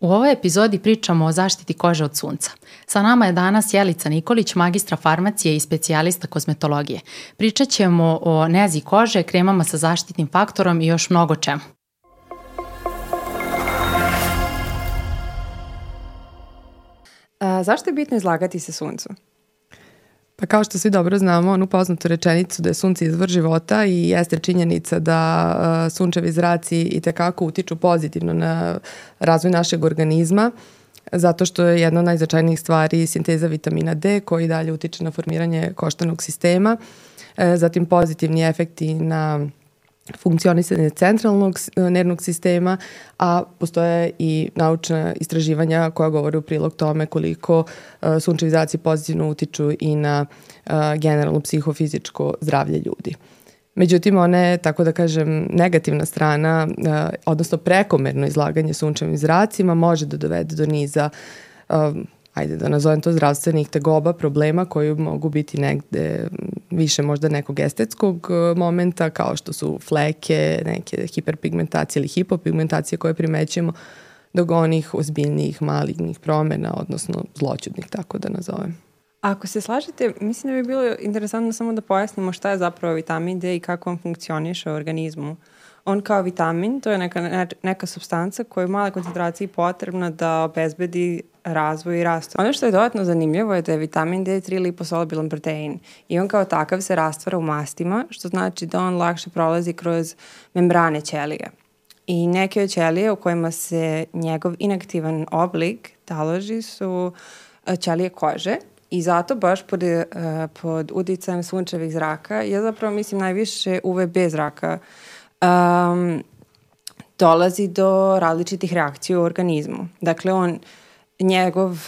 U ovoj epizodi pričamo o zaštiti kože od sunca. Sa nama je danas Jelica Nikolić, magistra farmacije i specijalista kozmetologije. Pričat ćemo o nezi kože, kremama sa zaštitnim faktorom i još mnogo čemu. A, zašto je bitno izlagati se suncu? Pa kao što svi dobro znamo, onu poznatu rečenicu da je sunce izvor života i jeste činjenica da uh, sunčevi zraci i tekako utiču pozitivno na razvoj našeg organizma, zato što je jedna od najznačajnijih stvari sinteza vitamina D koji dalje utiče na formiranje koštanog sistema, e, zatim pozitivni efekti na funkcionisanje centralnog e, nervnog sistema, a postoje i naučna istraživanja koja govore u prilog tome koliko uh, e, sunčevizacije pozitivno utiču i na e, generalno psihofizičko zdravlje ljudi. Međutim, one, tako da kažem, negativna strana, odnosno prekomerno izlaganje sunčevim zracima može da dovede do niza ajde da nazovem to zdravstvenih tegoba, problema koji mogu biti negde više možda nekog estetskog e, momenta kao što su fleke, neke hiperpigmentacije ili hipopigmentacije koje primećujemo do onih ozbiljnijih malignih promena, odnosno zloćudnih, tako da nazovem. Ako se slažete, mislim da bi bilo interesantno samo da pojasnimo šta je zapravo vitamin D i kako on funkcioniše u organizmu. Uh, on kao vitamin, to je neka, neka substanca koja je u male koncentraciji potrebna da obezbedi razvoj i rast. Ono što je dodatno zanimljivo je da je vitamin D3 liposolubilan protein i on kao takav se rastvara u mastima, što znači da on lakše prolazi kroz membrane ćelije. I neke od ćelije u kojima se njegov inaktivan oblik taloži su e, ćelije kože, I zato baš pod, e, pod udicajem sunčevih zraka, ja zapravo mislim najviše UVB zraka um, dolazi do različitih reakcija u organizmu. Dakle, on, njegov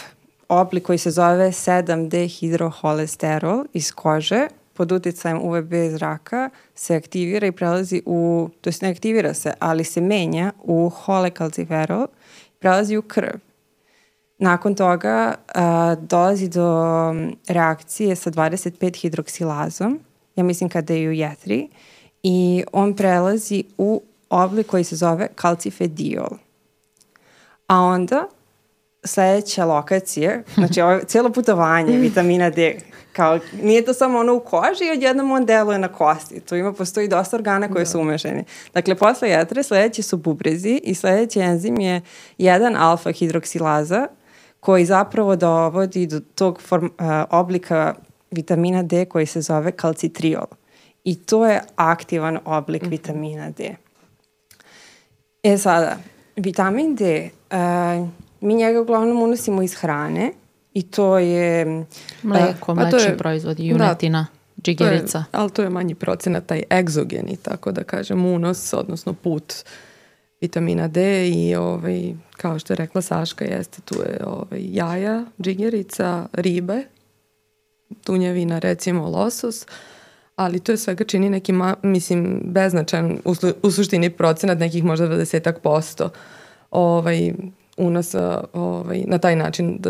oblik koji se zove 7-dehidroholesterol iz kože pod uticajem UVB zraka se aktivira i prelazi u, to jest ne aktivira se, ali se menja u holekalciferol, i prelazi u krv. Nakon toga a, dolazi do reakcije sa 25 hidroksilazom, ja mislim kada je u jetri, i on prelazi u oblik koji se zove kalcifediol. A onda sledeća lokacija, znači ovo, cijelo putovanje vitamina D, kao, nije to samo ono u koži i odjednom on deluje na kosti. Tu ima, postoji dosta organa koje da. su umešani. Dakle, posle jetre sledeći su bubrezi i sledeći enzim je jedan alfa hidroksilaza koji zapravo dovodi do tog form, uh, oblika vitamina D koji se zove kalcitriol i to je aktivan oblik mhm. vitamina D. E sada, vitamin D, uh, mi njega uglavnom unosimo iz hrane i to je... E, Mleko, pa mlečni je, proizvod, da, junetina. Da, džigerica. To je, ali to je manji procenat taj egzogeni, tako da kažem, unos, odnosno put vitamina D i ovaj, kao što je rekla Saška, jeste tu je ovaj, jaja, džigerica, ribe, tunjevina, recimo losos, uh, ali to je svega čini neki, ma, mislim, beznačan u, u suštini procenat nekih možda 20 posto ovaj, unosa ovaj, na taj način da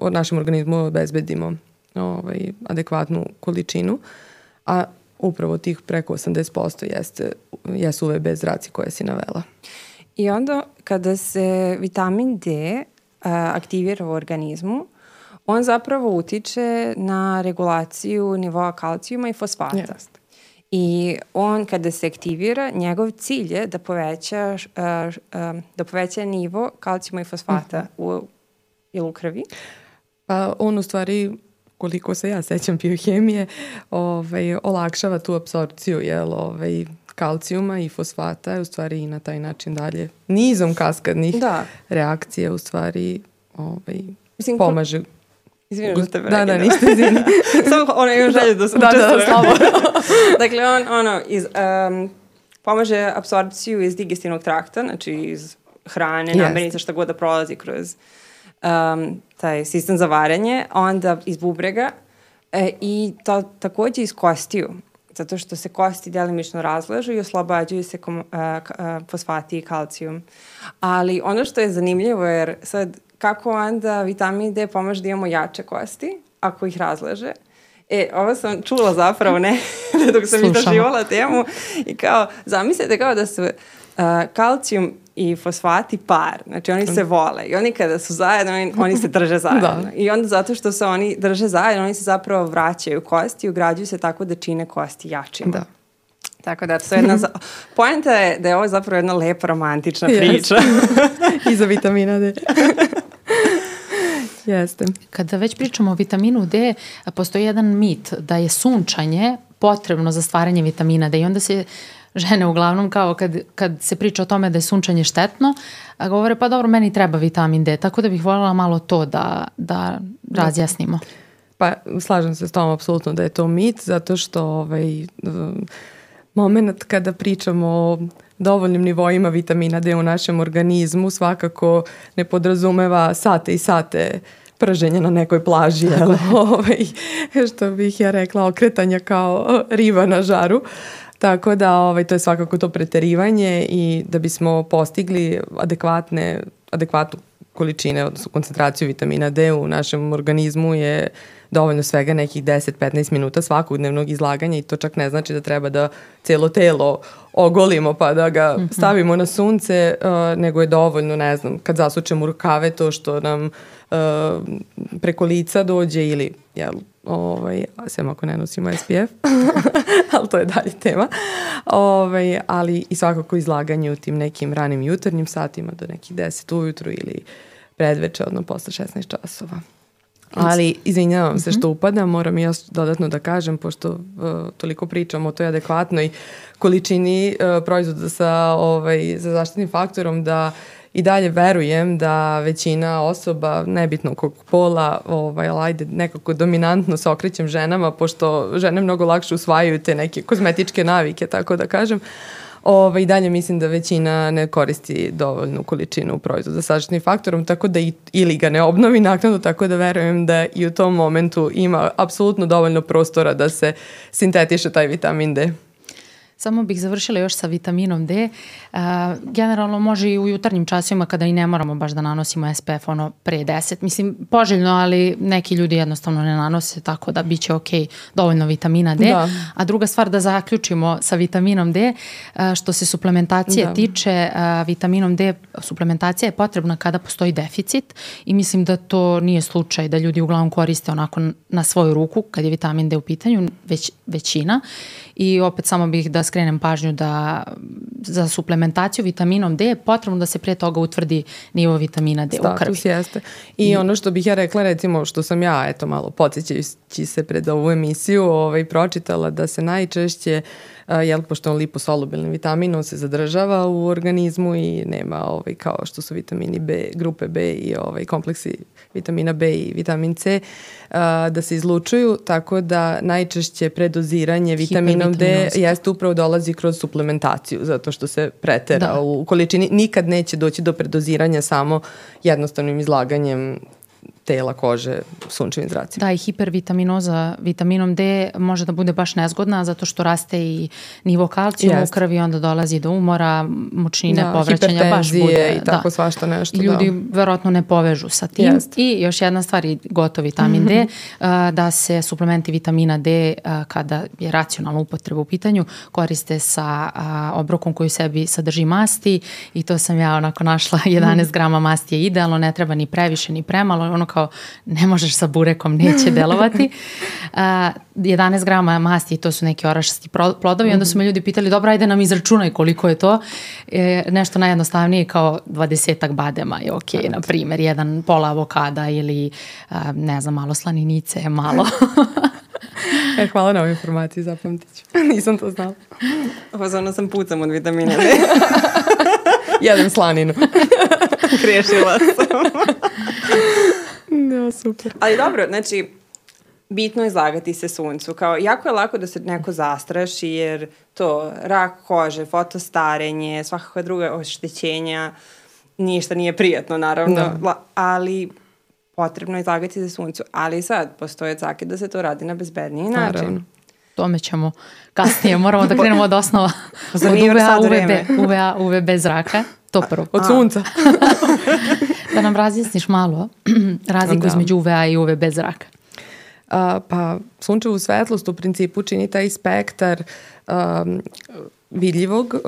od našem organizmu obezbedimo ovaj, adekvatnu količinu, a upravo tih preko 80% jeste, jesu UVB zraci koje si navela. I onda kada se vitamin D a, aktivira u organizmu, on zapravo utiče na regulaciju nivoa kalcijuma i fosfata. Yes. I on kada se aktivira, njegov cilj je da poveća, eh, eh, da poveća nivo kalcijuma i fosfata mm -hmm. u, ili u krvi. Pa on u stvari koliko se ja sećam biohemije, ovaj, olakšava tu apsorpciju jel, ovaj, kalcijuma i fosfata u stvari i na taj način dalje nizom kaskadnih da. reakcija u stvari ovaj, Mislim, pomaže Izvinim što te Da, da, ništa izvini. Samo ono, imam želju da se da, da, da, da, da, da slobodno. dakle, on ono, iz, um, pomaže apsorpciju iz digestivnog trakta, znači iz hrane, yes. namirnica, šta god da prolazi kroz um, taj sistem za varanje, onda iz bubrega e, i to takođe iz kostiju zato što se kosti delimično razlažu i oslobađaju se kom, a, e, a, e, fosfati i kalcijum. Ali ono što je zanimljivo, jer sad kako onda vitamin D pomaže da imamo jače kosti, ako ih razlaže. E, ovo sam čula zapravo, ne, dok sam istraživala temu i kao, zamislite kao da su uh, kalcijum i fosfati par, znači oni se vole i oni kada su zajedno, oni, se drže zajedno. da. I onda zato što se oni drže zajedno, oni se zapravo vraćaju kosti i ugrađuju se tako da čine kosti jačima. Da. Tako da, to je jedna... Za... je da je ovo zapravo jedna lepa romantična priča. Yes. I za vitamina D. Jeste. Kada već pričamo o vitaminu D, postoji jedan mit da je sunčanje potrebno za stvaranje vitamina D i onda se žene uglavnom kao kad, kad se priča o tome da je sunčanje štetno, a govore pa dobro meni treba vitamin D, tako da bih voljela malo to da, da razjasnimo. Pa slažem se s tom apsolutno da je to mit, zato što ovaj, moment kada pričamo o dovoljnim nivoima vitamina D u našem organizmu svakako ne podrazumeva sate i sate prženja na nekoj plaži, jel? ovaj, što bih ja rekla, okretanja kao riba na žaru. Tako da ovaj, to je svakako to preterivanje i da bismo postigli adekvatne, adekvatnu količine, odnosno koncentraciju vitamina D u našem organizmu je dovoljno svega nekih 10-15 minuta svakodnevnog izlaganja i to čak ne znači da treba da celo telo ogolimo pa da ga mhm. stavimo na sunce, uh, nego je dovoljno, ne znam, kad zasučemo rukave to što nam uh, preko lica dođe ili jel, ovaj, sem ako ne nosimo SPF, ali to je dalje tema, ovaj, ali i svakako izlaganje u tim nekim ranim jutarnjim satima do nekih 10 ujutru ili predveče, odno posle 16 časova. Ali, izvinjavam se što mhm. upadam, moram ja dodatno da kažem, pošto uh, toliko pričam o toj adekvatnoj količini uh, proizvoda sa, ovaj, sa zaštitnim faktorom, da i dalje verujem da većina osoba, nebitno kog pola, ovaj, ajde, nekako dominantno se okrećem ženama, pošto žene mnogo lakše usvajaju te neke kozmetičke navike, tako da kažem, uh, ovaj, I dalje mislim da većina ne koristi dovoljnu količinu proizvoda sa sačetnim faktorom, tako da i, ili ga ne obnovi naknadno, tako da verujem da i u tom momentu ima apsolutno dovoljno prostora da se sintetiše taj vitamin D. Samo bih završila još sa vitaminom D. Uh, generalno može i u jutarnjim časovima kada i ne moramo baš da nanosimo SPF ono pre 10. Mislim, poželjno, ali neki ljudi jednostavno ne nanose, tako da biće ok dovoljno vitamina D. Da. A druga stvar da zaključimo sa vitaminom D, e, što se suplementacije da. tiče, e, vitaminom D suplementacija je potrebna kada postoji deficit i mislim da to nije slučaj da ljudi uglavnom koriste onako na svoju ruku kad je vitamin D u pitanju, već većina. Uh, I opet samo bih da skrenem pažnju da za suplementaciju vitaminom D je potrebno da se pre toga utvrdi nivo vitamina D Status u krvi. jeste. I, I ono što bih ja rekla recimo što sam ja eto malo podsjećajući se pred ovu emisiju ovaj, pročitala da se najčešće uh, jel, pošto on liposolubilni vitamin, on se zadržava u organizmu i nema ovaj, kao što su vitamini B, grupe B i ovaj, kompleksi vitamina B i vitamin C, a, da se izlučuju, tako da najčešće predoziranje vitaminom D jeste upravo dolazi kroz suplementaciju, zato što se pretera da. u količini. Nikad neće doći do predoziranja samo jednostavnim izlaganjem tela, kože, sunčevim zracima. Da, i hipervitaminoza vitaminom D može da bude baš nezgodna zato što raste i nivo kalcijuma u krvi, onda dolazi do umora, mučnine, da, povraćanja, baš bude. i da. tako da. svašta nešto. Da. Ljudi da. verovatno ne povežu sa tim. Yes. I još jedna stvar, i gotov vitamin D, mhm. da se suplementi vitamina D kada je racionalna upotreba u pitanju, koriste sa obrokom koji u sebi sadrži masti i to sam ja onako našla 11 mhm. grama masti je idealno, ne treba ni previše ni premalo, ono rekao ne možeš sa burekom, neće delovati. Uh, 11 grama masti i to su neki orašasti plodovi. Onda su me ljudi pitali, dobro, ajde nam izračunaj koliko je to. E, nešto najjednostavnije kao dvadesetak badema je okej, okay, na primer, jedan pola avokada ili ne znam, malo slaninice, malo. E, hvala na ovoj informaciji, zapamtit ću. Nisam to znala. Pozorno sam pucam od vitamina D. Jedem slaninu. Grešila sam. Da, super. Ali dobro, znači, bitno je zlagati se suncu. Kao, jako je lako da se neko zastraši jer to, rak kože, fotostarenje, svakako druga oštećenja, ništa nije prijatno, naravno. Da. ali potrebno je izlagati se suncu. Ali sad, postoje cake da se to radi na bezbedniji način. Naravno. Tome ćemo kasnije, moramo da krenemo od osnova. od UVA, vreme. UVA, UVB zraka, to prvo. Od sunca. Da nam razjasniš malo razliku da. između UVA i UVB zraka. Uh, pa sunčevu svetlost u principu čini taj spektar um, vidljivog uh,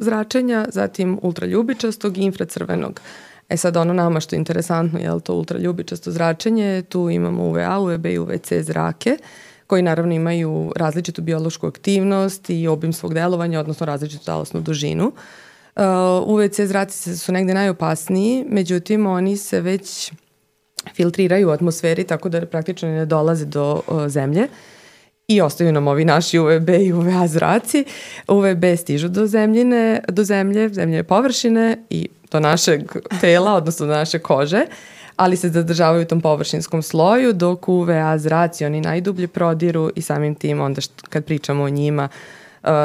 zračenja, zatim ultraljubičastog i infracrvenog. E sad ono nama što je interesantno, je to ultraljubičasto zračenje, tu imamo UVA, UVB i UVC zrake, koji naravno imaju različitu biološku aktivnost i obim svog delovanja, odnosno različitu talasnu dužinu. Uh, Uh, UVC zraci su negde najopasniji, međutim oni se već filtriraju u atmosferi tako da praktično ne dolaze do uh, zemlje i ostaju nam ovi naši UVB i UVA zraci. UVB stižu do, zemljine, do zemlje, zemljene površine i do našeg tela, odnosno do naše kože, ali se zadržavaju u tom površinskom sloju, dok UVA zraci, oni najdublje prodiru i samim tim onda št, kad pričamo o njima, uh,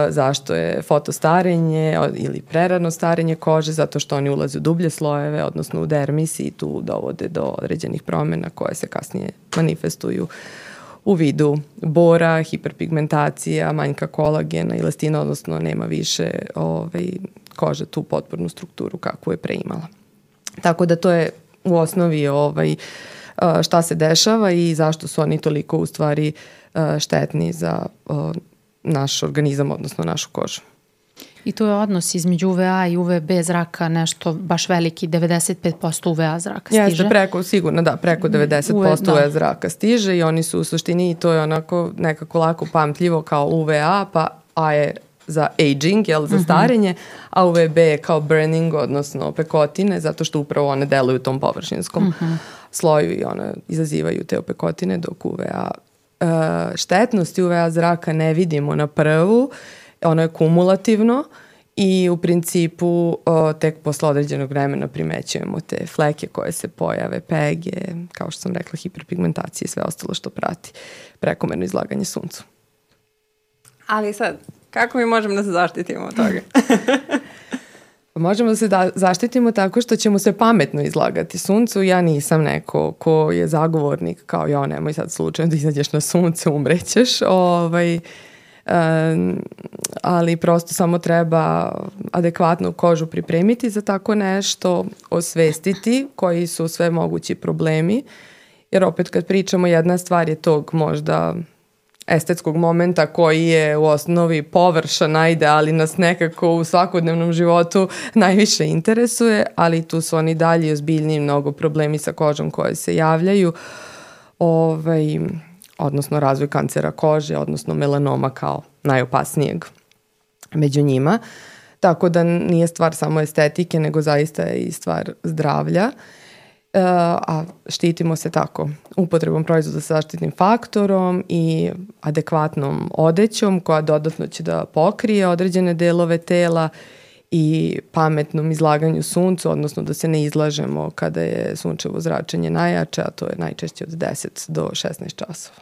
zašto je fotostarenje ili prerano starenje kože, zato što oni ulaze u dublje slojeve, odnosno u dermis i tu dovode do određenih promena koje se kasnije manifestuju u vidu bora, hiperpigmentacija, manjka kolagena, elastina, odnosno nema više ovaj, kože tu potpornu strukturu kakvu je preimala. Tako da to je u osnovi ovaj, šta se dešava i zašto su oni toliko u stvari štetni za naš organizam, odnosno našu kožu. I to je odnos između UVA i UVB zraka nešto baš veliki, 95% UVA zraka stiže. Jeste, preko, sigurno da, preko 90% UVA, da. UVA zraka stiže i oni su u suštini, to je onako nekako lako pamtljivo kao UVA, pa A je za aging, jel, za mhm. starenje, mm -hmm. a UVB je kao burning, odnosno pekotine, zato što upravo one deluju u tom površinskom mm -hmm. sloju i one izazivaju te opekotine, dok UVA E, štetnosti UVA zraka ne vidimo na prvu, ono je kumulativno i u principu o, tek posle određenog vremena primećujemo te fleke koje se pojave, pege, kao što sam rekla, hiperpigmentacije i sve ostalo što prati prekomerno izlaganje suncu. Ali sad, kako mi možemo da se zaštitimo od toga? Možemo da se da, zaštitimo tako što ćemo se pametno izlagati suncu. Ja nisam neko ko je zagovornik kao ja nemoj sad slučajno da izađeš na sunce, umrećeš. Ovaj, um, ali prosto samo treba adekvatnu kožu pripremiti za tako nešto, osvestiti koji su sve mogući problemi. Jer opet kad pričamo jedna stvar je tog možda estetskog momenta koji je u osnovi površan, ajde, ali nas nekako u svakodnevnom životu najviše interesuje, ali tu su oni dalje ozbiljniji mnogo problemi sa kožom koje se javljaju, ovaj, odnosno razvoj kancera kože, odnosno melanoma kao najopasnijeg među njima. Tako da nije stvar samo estetike, nego zaista je i stvar zdravlja. Uh, Eh, a štitimo se tako upotrebom proizvoda sa zaštitnim faktorom i adekvatnom odećom koja dodatno će da pokrije određene delove tela i pametnom izlaganju suncu, odnosno da se ne izlažemo kada je sunčevo zračenje najjače, a to je najčešće od 10 do 16 časova.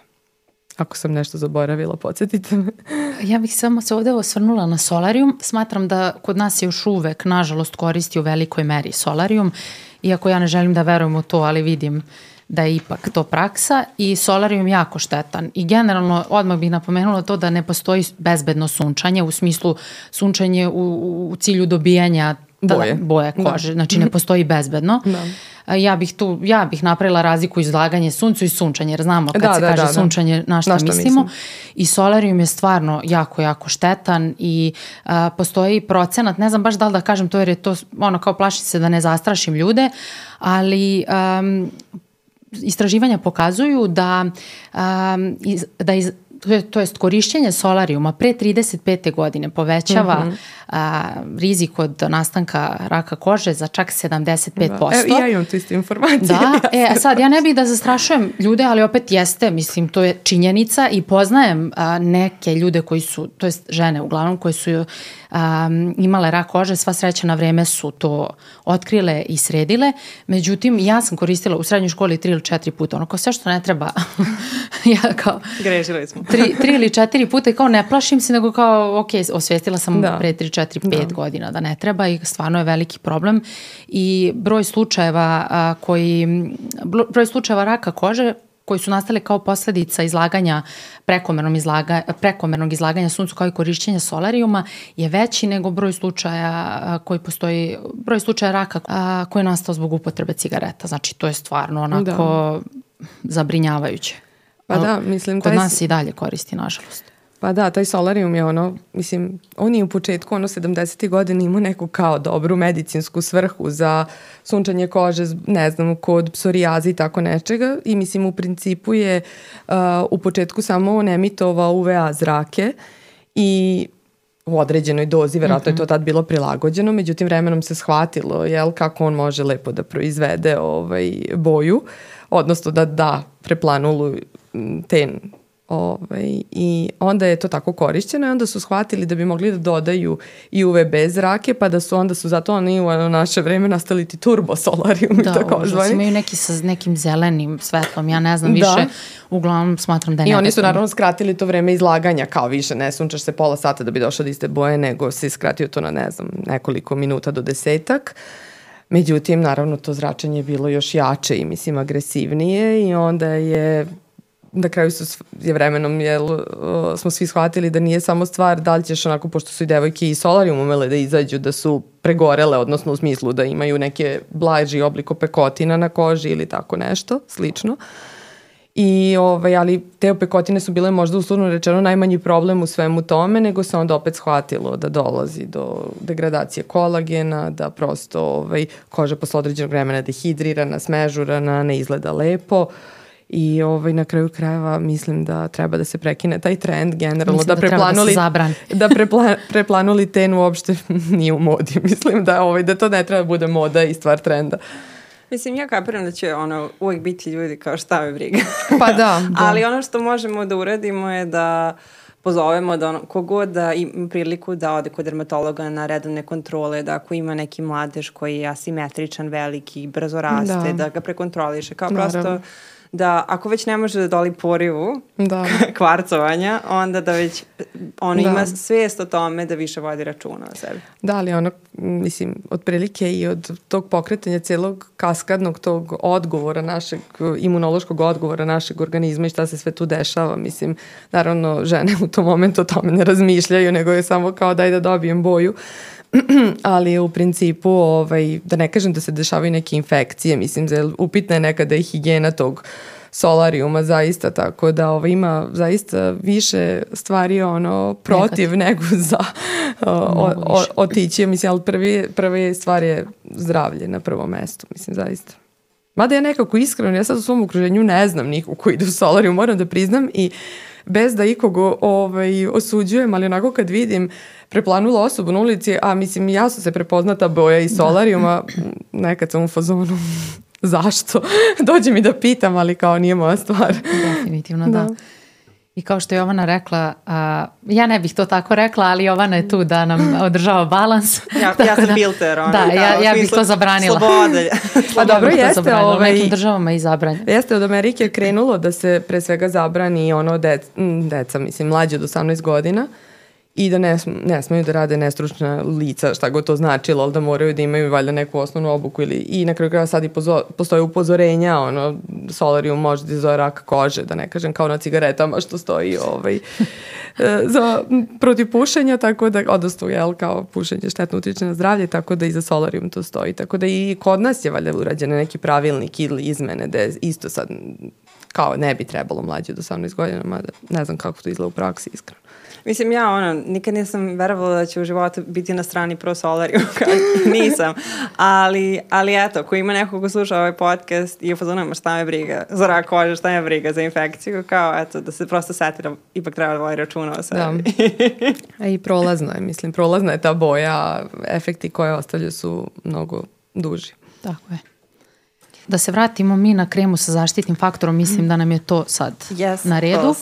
Ako sam nešto zaboravila, podsjetite me. ja bih samo se ovde osvrnula na solarium. Smatram da kod nas je još uvek, nažalost, koristi u velikoj meri solarium. Uh, iako ja ne želim da verujem u to, ali vidim da je ipak to praksa i solarium jako štetan. I generalno odmah bih napomenula to da ne postoji bezbedno sunčanje u smislu sunčanje u, u cilju dobijanja Da, boje. Da, boje kože, da. znači ne postoji bezbedno. Da. Ja bih tu, ja bih napravila razliku izlaganje suncu i sunčanje, jer znamo kad da, se da, kaže da, da. sunčanje na šta, na šta mislimo. Mislim. I solarium je stvarno jako, jako štetan i a, postoji procenat, ne znam baš da li da kažem to jer je to, ono kao plašim se da ne zastrašim ljude, ali um, istraživanja pokazuju da, um, iz, da iz, to, je, to jest korišćenje solariuma pre 35. godine povećava mm -hmm a, rizik od nastanka raka kože za čak 75%. Da. E, ja imam tu istu informaciju. Da, ja e, sad ja ne bih da zastrašujem ljude, ali opet jeste, mislim, to je činjenica i poznajem a, neke ljude koji su, to jest žene uglavnom, koje su a, imale rak kože, sva sreća na vreme su to otkrile i sredile. Međutim, ja sam koristila u srednjoj školi tri ili četiri puta, ono kao sve što ne treba. ja kao... Grešili smo. tri, tri ili četiri puta i kao ne plašim se, nego kao, ok, osvestila sam da. pre tri, 4 da. pet da. godina da ne treba i stvarno je veliki problem i broj slučajeva a, koji broj slučajeva raka kože koji su nastale kao posledica izlaganja prekomernom izlaga, prekomernog izlaganja suncu kao i korišćenja solarijuma je veći nego broj slučaja koji postoji, broj slučaja raka a, koji je nastao zbog upotrebe cigareta. Znači to je stvarno onako da. zabrinjavajuće. Pa da, mislim. Kod taj... nas i dalje koristi, nažalost. Pa da, taj solarium je ono, mislim, on je u početku, ono 70. godine imao neku kao dobru medicinsku svrhu za sunčanje kože, ne znam, kod psorijaze i tako nečega i mislim u principu je uh, u početku samo on emitovao UVA zrake i u određenoj dozi, verovatno mm -hmm. je to mhm. tad bilo prilagođeno, međutim vremenom se shvatilo jel, kako on može lepo da proizvede ovaj, boju, odnosno da da preplanulu ten Ovaj, I onda je to tako korišćeno i onda su shvatili da bi mogli da dodaju i UVB zrake, pa da su onda su zato oni u naše vreme nastali ti turbo solarijumi da, tako zvani. Da, imaju neki sa nekim zelenim svetlom, ja ne znam da. više, uglavnom smatram da je I oni su naravno skratili to vreme izlaganja, kao više ne sunčaš se pola sata da bi došao do iste boje, nego si skratio to na ne znam nekoliko minuta do desetak. Međutim, naravno, to zračenje je bilo još jače i, mislim, agresivnije i onda je na kraju su, je vremenom jel, smo svi shvatili da nije samo stvar da li ćeš onako, pošto su i devojke i solarium umele da izađu, da su pregorele, odnosno u smislu da imaju neke blaži obliko pekotina na koži ili tako nešto, slično. I, ovaj, ali te pekotine su bile možda uslovno rečeno najmanji problem u svemu tome, nego se onda opet shvatilo da dolazi do degradacije kolagena, da prosto ovaj, koža posle određenog vremena dehidrirana, smežurana, ne izgleda lepo. Uh, i ovaj, na kraju krajeva mislim da treba da se prekine taj trend generalno. Mislim da, da, da preplanuli, da, da prepla, preplanuli ten uopšte nije u modi. Mislim da, ovaj, da to ne treba da bude moda i stvar trenda. Mislim, ja kapiram da će ono, uvek biti ljudi kao šta me briga. pa da, da. Ali ono što možemo da uradimo je da pozovemo da ono, kogod da ima priliku da ode kod dermatologa na redovne kontrole, da ako ima neki mladež koji je asimetričan, veliki, brzo raste, da, da ga prekontroliše. Kao Naravno. prosto da ako već ne može da doli porivu da. kvarcovanja, onda da već ono da. ima svijest o tome da više vodi računa o sebi. Da, ali ono, mislim, otprilike i od tog pokretanja celog kaskadnog tog odgovora našeg, imunološkog odgovora našeg organizma i šta se sve tu dešava, mislim, naravno žene u tom momentu o tome ne razmišljaju, nego je samo kao daj da dobijem boju. Uh, ali u principu, ovaj, da ne kažem da se dešavaju neke infekcije, mislim, je upitna je nekada i higijena tog solariuma zaista, tako da ovaj, ima zaista više stvari ono protiv Nekad. nego za o, o, otići, mislim, ali prvi, prvi stvar je zdravlje na prvom mestu, mislim, zaista. Mada ja nekako iskreno, ja sad u svom okruženju ne znam nikog koji ide u solarijum, moram da priznam i bez da ikog ovaj, osuđujem, ali onako kad vidim uh, preplanula osobu na ulici, a mislim ja sam se prepoznata boja i solarijuma, da. nekad sam u fazonu zašto, dođe mi da pitam, ali kao nije moja stvar. Definitivno da. da. I kao što je Jovana rekla, a, ja ne bih to tako rekla, ali Jovana je tu da nam održava balans. Ja, ja sam da- filter. Ona, da, da, ja, ja bih to zabranila. Slobode. pa dobro, ja jeste. Ovaj, u nekim državama i zabranjeno. Jeste, od Amerike krenulo da se pre svega zabrani ono de, deca, mislim, mlađe od 18 godina. Uh, i da ne, ne smeju da rade nestručna lica, šta god to značilo, ali da moraju da imaju valjda neku osnovnu obuku ili, i na kraju kraja sad i pozo, postoje upozorenja, ono, solarium može da izove raka kože, da ne kažem kao na cigaretama što stoji ovaj, e, za, protiv pušenja, tako da, odnosno, jel, kao pušenje štetno utiče na zdravlje, tako da i za solarium to stoji, tako da i kod nas je valjda urađen neki pravilnik ili izmene, da isto sad kao ne bi trebalo mlađe od 18 godina, mada ne znam kako to izgleda u praksi, iskreno. Mislim, ja ono, nikad nisam verovala da će u životu biti na strani pro solariju, nisam. Ali, ali eto, ko ima neko ko sluša ovaj podcast i upozorujem, šta me briga za rak kože, šta me briga za infekciju, kao eto, da se prosto seti da ipak treba da voli računa o sebi. Da. E, I prolazno je, mislim, prolazna je ta boja, efekti koje ostavlja su mnogo duži. Tako je. Da se vratimo mi na kremu sa zaštitnim faktorom, mislim da nam je to sad yes, na redu. Yes,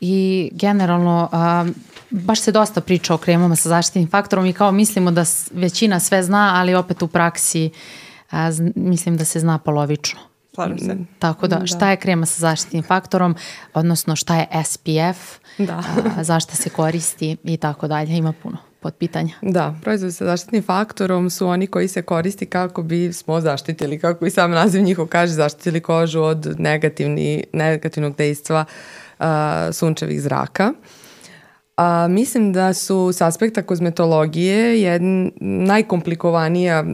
i generalno a, baš se dosta priča o kremama sa zaštitnim faktorom i kao mislimo da većina sve zna, ali opet u praksi a, mislim da se zna polovično. Slažem se. Mm, tako da, da, šta je krema sa zaštitnim faktorom, odnosno šta je SPF, da. a, zašta se koristi i tako dalje, ima puno pitanja. Da, proizvodi sa zaštitnim faktorom su oni koji se koristi kako bi smo zaštitili, kako i sam naziv njihov kaže, zaštitili kožu od negativni, negativnog dejstva uh, sunčevih zraka. A, mislim da su s aspekta kozmetologije jedna najkomplikovanija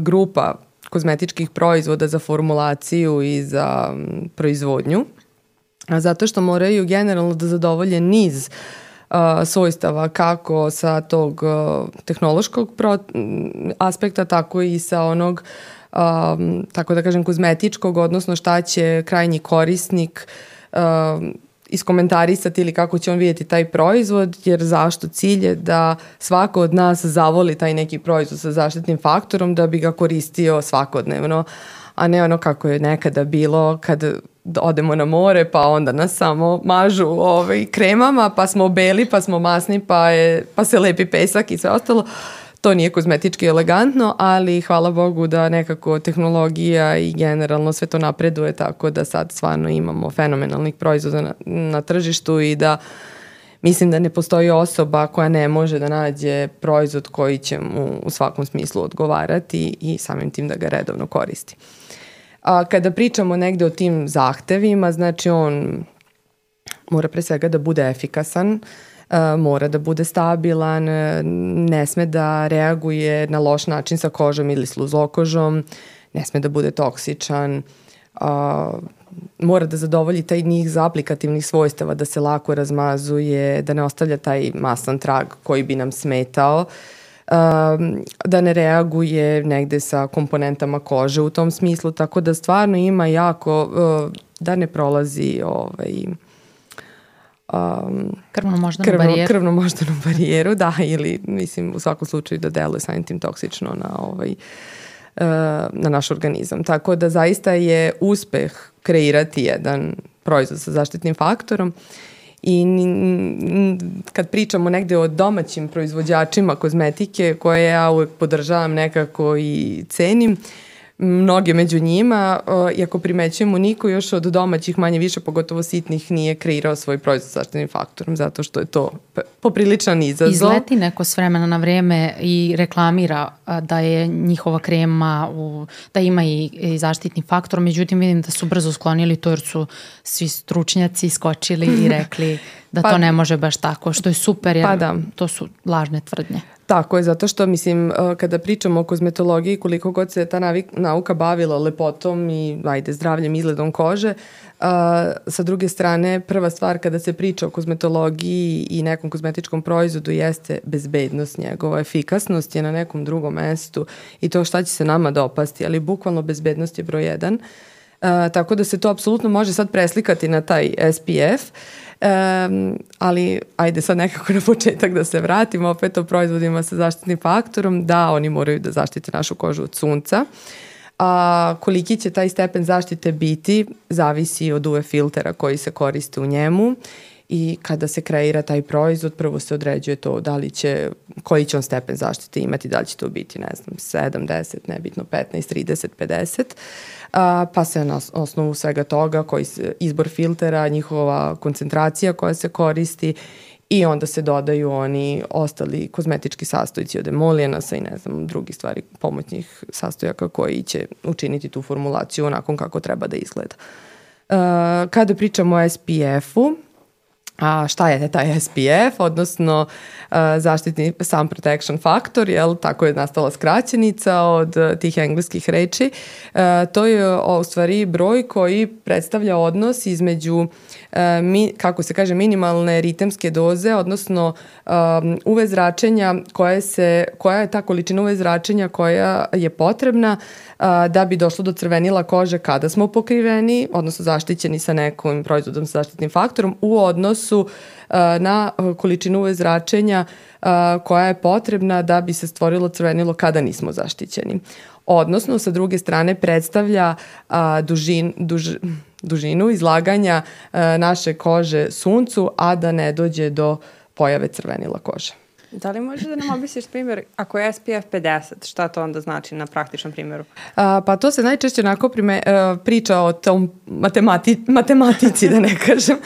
grupa kozmetičkih proizvoda za formulaciju i za proizvodnju, zato što moraju generalno da zadovolje niz svojstava kako sa tog tehnološkog aspekta, tako i sa onog tako da kažem kozmetičkog, odnosno šta će krajnji korisnik iskomentarisati ili kako će on vidjeti taj proizvod, jer zašto cilj je da svako od nas zavoli taj neki proizvod sa zaštitnim faktorom da bi ga koristio svakodnevno, a ne ono kako je nekada bilo kad odemo na more pa onda nas samo mažu ovaj, kremama pa smo beli pa smo masni pa, je, pa se lepi pesak i sve ostalo to nije kozmetički elegantno, ali hvala Bogu da nekako tehnologija i generalno sve to napreduje tako da sad stvarno imamo fenomenalnih proizvoda na, na tržištu i da mislim da ne postoji osoba koja ne može da nađe proizvod koji će mu u svakom smislu odgovarati i samim tim da ga redovno koristi. A, kada pričamo negde o tim zahtevima, znači on mora pre svega da bude efikasan, uh, E, mora da bude stabilan, e, ne sme da reaguje na loš način sa kožom ili sluzokožom, ne sme da bude toksičan, a, e, mora da zadovolji taj njih za aplikativnih svojstava, da se lako razmazuje, da ne ostavlja taj masan trag koji bi nam smetao, um, da ne reaguje negde sa komponentama kože u tom smislu, tako da stvarno ima jako, uh, da ne prolazi ovaj, um, krvno moždanu krvno, barijeru. Krvno moždanu barijeru, da, ili mislim u svakom slučaju da deluje samim tim toksično na ovaj uh, na naš organizam. Tako da zaista je uspeh kreirati jedan proizvod sa zaštitnim faktorom i kad pričamo negde o domaćim proizvođačima kozmetike koje ja uvek podržavam nekako i cenim, uh, mnoge među njima, uh, iako primećujemo niko još od domaćih manje više, pogotovo sitnih, nije kreirao svoj proizvod sa zaštitnim faktorom, zato što je to popriličan izazov. Izleti neko s vremena na vreme i reklamira uh, da je njihova krema, u, da ima i, i zaštitni faktor, međutim vidim da su brzo sklonili to jer su svi stručnjaci skočili i rekli da pa, to ne može baš tako, što je super jer pa da. to su lažne tvrdnje. Tako je, zato što mislim e, kada pričamo o kozmetologiji koliko god se ta navik, nauka bavila lepotom i ajde zdravljem izgledom kože, a, e, sa druge strane prva stvar kada se priča o kozmetologiji i nekom kozmetičkom proizvodu jeste bezbednost njegova, efikasnost je na nekom drugom mestu i to šta će se nama dopasti, ali bukvalno bezbednost je broj jedan. Uh, Uh, tako da se to apsolutno može sad preslikati na taj SPF. Um, e, ali ajde sad nekako na početak da se vratimo opet o proizvodima sa zaštitnim faktorom. Da, oni moraju da zaštite našu kožu od sunca. A koliki će taj stepen zaštite biti zavisi od UV e filtera koji se koriste u njemu i kada se kreira taj proizvod prvo se određuje to da li će koji će on stepen zaštite imati, da li će to biti ne znam 7, 10, nebitno 15, 30, 50 a, pa se na osnovu svega toga koji se, izbor filtera, njihova koncentracija koja se koristi i onda se dodaju oni ostali kozmetički sastojci od emolijenasa i ne znam, drugi stvari pomoćnih sastojaka koji će učiniti tu formulaciju onakom kako treba da izgleda. Uh, kada pričamo o SPF-u, a šta je taj SPF, odnosno e, zaštitni sun protection faktor, jel, tako je nastala skraćenica od e, tih engleskih reči. E, to je u stvari broj koji predstavlja odnos između E, mi, kako se kaže, minimalne ritemske doze, odnosno um, uve zračenja koja, se, koja je ta količina uve zračenja koja je potrebna uh, da bi došlo do crvenila kože kada smo pokriveni, odnosno zaštićeni sa nekom proizvodom sa zaštitnim faktorom u odnosu uh, na količinu uve zračenja uh, e, koja je potrebna da bi se stvorilo crvenilo kada nismo zaštićeni odnosno sa druge strane predstavlja a, dužin, duž, dužinu izlaganja e, naše kože suncu, a da ne dođe do pojave crvenila kože. Da li možeš da nam objasniš primjer, ako je SPF 50, šta to onda znači na praktičnom primjeru? A, pa to se najčešće onako prime, a, e, priča o tom matemati, matematici, da ne kažem.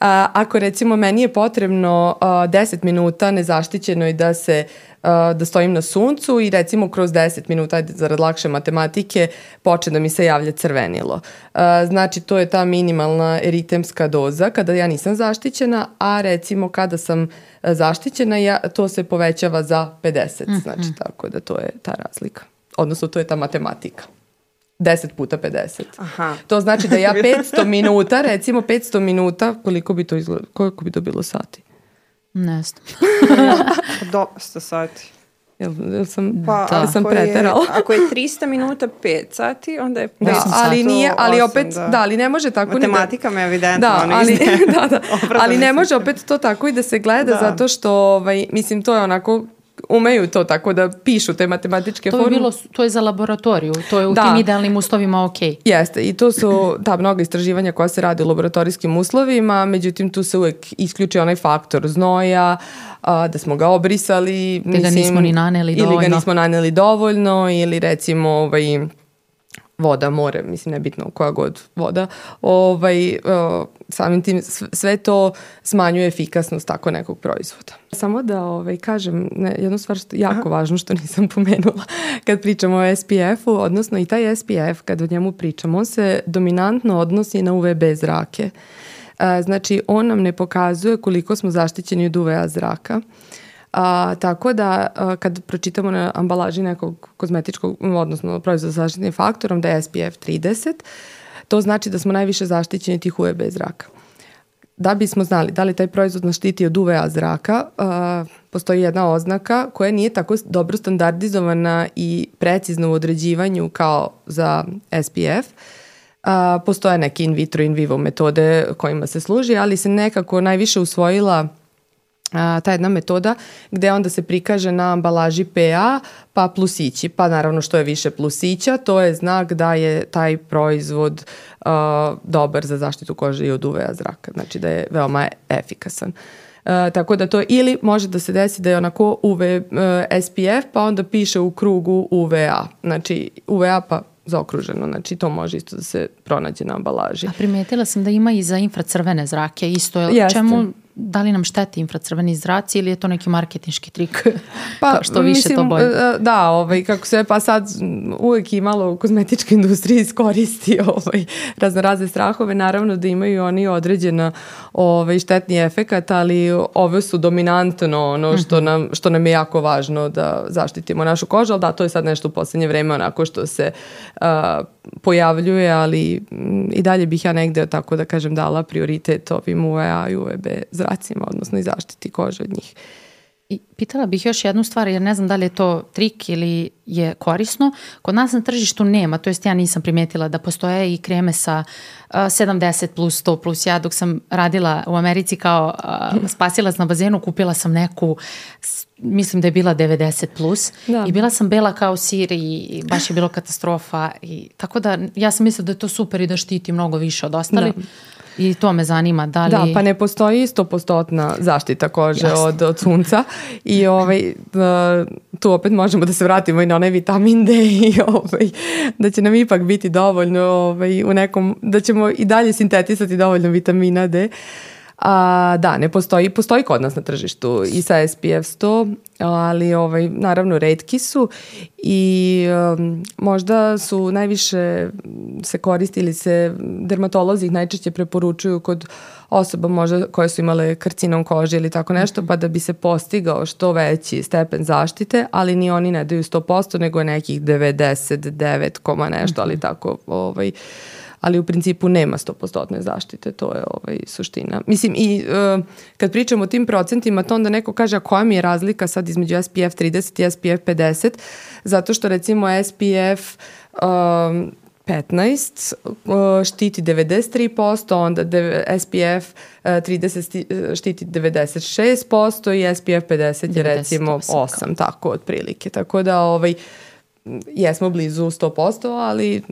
A, ako recimo meni je potrebno a, 10 minuta nezaštićeno i da se a, da stojim na suncu i recimo kroz 10 minuta zarad lakše matematike počne da mi se javlja crvenilo. Znači to je ta minimalna eritemska doza kada ja nisam zaštićena, a recimo kada sam zaštićena ja, to se povećava za 50, mhm. znači tako da to je ta razlika. Odnosno to je ta matematika. 10 puta 50. Aha. To znači da ja 500 minuta, recimo 500 minuta, koliko bi to izgledalo, koliko bi to bilo sati? Ne znam. Do sati. Jel, jel sam, pa, da. ali sam ako preterala. Je, ako je 300 minuta 5 sati, onda je 5 da, sati. Ali nije, ali 8, opet, da. da, ali ne može tako Matematika ni da... me evidentno da, ali, da, da, ali ne može opet to tako i da se gleda da. zato što, ovaj, mislim, to je onako umeju to tako da pišu te matematičke to Je Bilo, to je za laboratoriju, to je u da. tim idealnim uslovima ok. Jeste i to su ta da, mnoga istraživanja koja se rade u laboratorijskim uslovima, međutim tu se uvek isključi onaj faktor znoja, a, da smo ga obrisali. Te mislim, nismo ni naneli dovoljno. Ili ga nismo naneli dovoljno ili recimo ovaj, voda, more, mislim nebitno koja god voda, ovaj, e, samim tim sve to smanjuje efikasnost tako nekog proizvoda. Samo da ovaj, kažem ne, jednu stvar što je jako Aha. važno što nisam pomenula kad pričamo o SPF-u, odnosno i taj SPF kad o njemu pričamo, on se dominantno odnosi na UVB zrake. E, znači, on nam ne pokazuje koliko smo zaštićeni od UVA zraka. A, tako da a, kad pročitamo na ambalaži nekog kozmetičkog, odnosno proizvoda sa zaštitnim faktorom da je SPF 30, to znači da smo najviše zaštićeni tih UVB zraka. Da bismo znali da li taj proizvod nas štiti od UVA zraka, a, postoji jedna oznaka koja nije tako dobro standardizovana i precizna u određivanju kao za SPF. A, postoje neke in vitro, in vivo metode kojima se služi, ali se nekako najviše usvojila a, ta jedna metoda gde onda se prikaže na ambalaži PA pa plusići. Pa naravno što je više plusića, to je znak da je taj proizvod a, dobar za zaštitu kože i od UVA zraka. Znači da je veoma efikasan. E, tako da to ili može da se desi da je onako UV e, SPF pa onda piše u krugu UVA. Znači UVA pa zaokruženo, znači to može isto da se pronađe na ambalaži. A primetila sam da ima i za infracrvene zrake isto, Jeste. čemu da li nam šteti infracrveni zraci ili je to neki marketinški trik? Pa, Kao što više mislim, to bolje. E, da, ovaj, kako se, pa sad uvek i malo u kozmetičkoj industriji iskoristi ovaj, razno razne strahove. Naravno da imaju oni određena ovaj, štetni efekat, ali ove su dominantno ono što mhm. nam, što nam je jako važno da zaštitimo našu kožu, ali da, to je sad nešto u poslednje vreme onako što se uh, pojavljuje, ali mm, i dalje bih ja negde, tako da kažem, dala prioritet ovim UVA e i UVB e zracima, odnosno i zaštiti kože od njih. I pitala bih još jednu stvar, jer ne znam da li je to trik ili je korisno. Kod nas na tržištu nema, to jest ja nisam primetila da postoje i kreme sa uh, 70 plus 100 plus. Ja dok sam radila u Americi kao uh, spasilac na bazenu, kupila sam neku, mislim da je bila 90 plus da. i bila sam bela kao sir i baš je bilo katastrofa. I, tako da ja sam mislila da je to super i da štiti mnogo više od da. ostalih. Da. I to me zanima, da li... Da, pa ne postoji isto postotna zaštita kože Jasne. od, od sunca i ovaj, da, tu opet možemo da se vratimo i na onaj vitamin D i ovaj, da će nam ipak biti dovoljno ovaj, u nekom, da ćemo i dalje sintetisati dovoljno vitamina D. Uh, A, da, ne postoji, postoji kod nas na tržištu i sa SPF 100, ali ovaj, naravno redki su i um, možda su najviše se koristili se, dermatolozi ih najčešće preporučuju kod osoba možda koje su imale karcinom kože ili tako nešto, pa da bi se postigao što veći stepen zaštite, ali ni oni ne daju 100%, nego nekih 99, nešto, ali mhm. tako ovaj, uh, ali u principu nema 100% zaštite, to je ovaj, suština. Mislim, i uh, kad pričamo o tim procentima, to onda neko kaže, a koja mi je razlika sad između SPF 30 i SPF 50, zato što recimo SPF um, 15 e, štiti 93%, onda SPF 30 e, štiti 96% i SPF 50 je recimo 8, tako otprilike. Tako da ovaj, jesmo blizu 100%, ali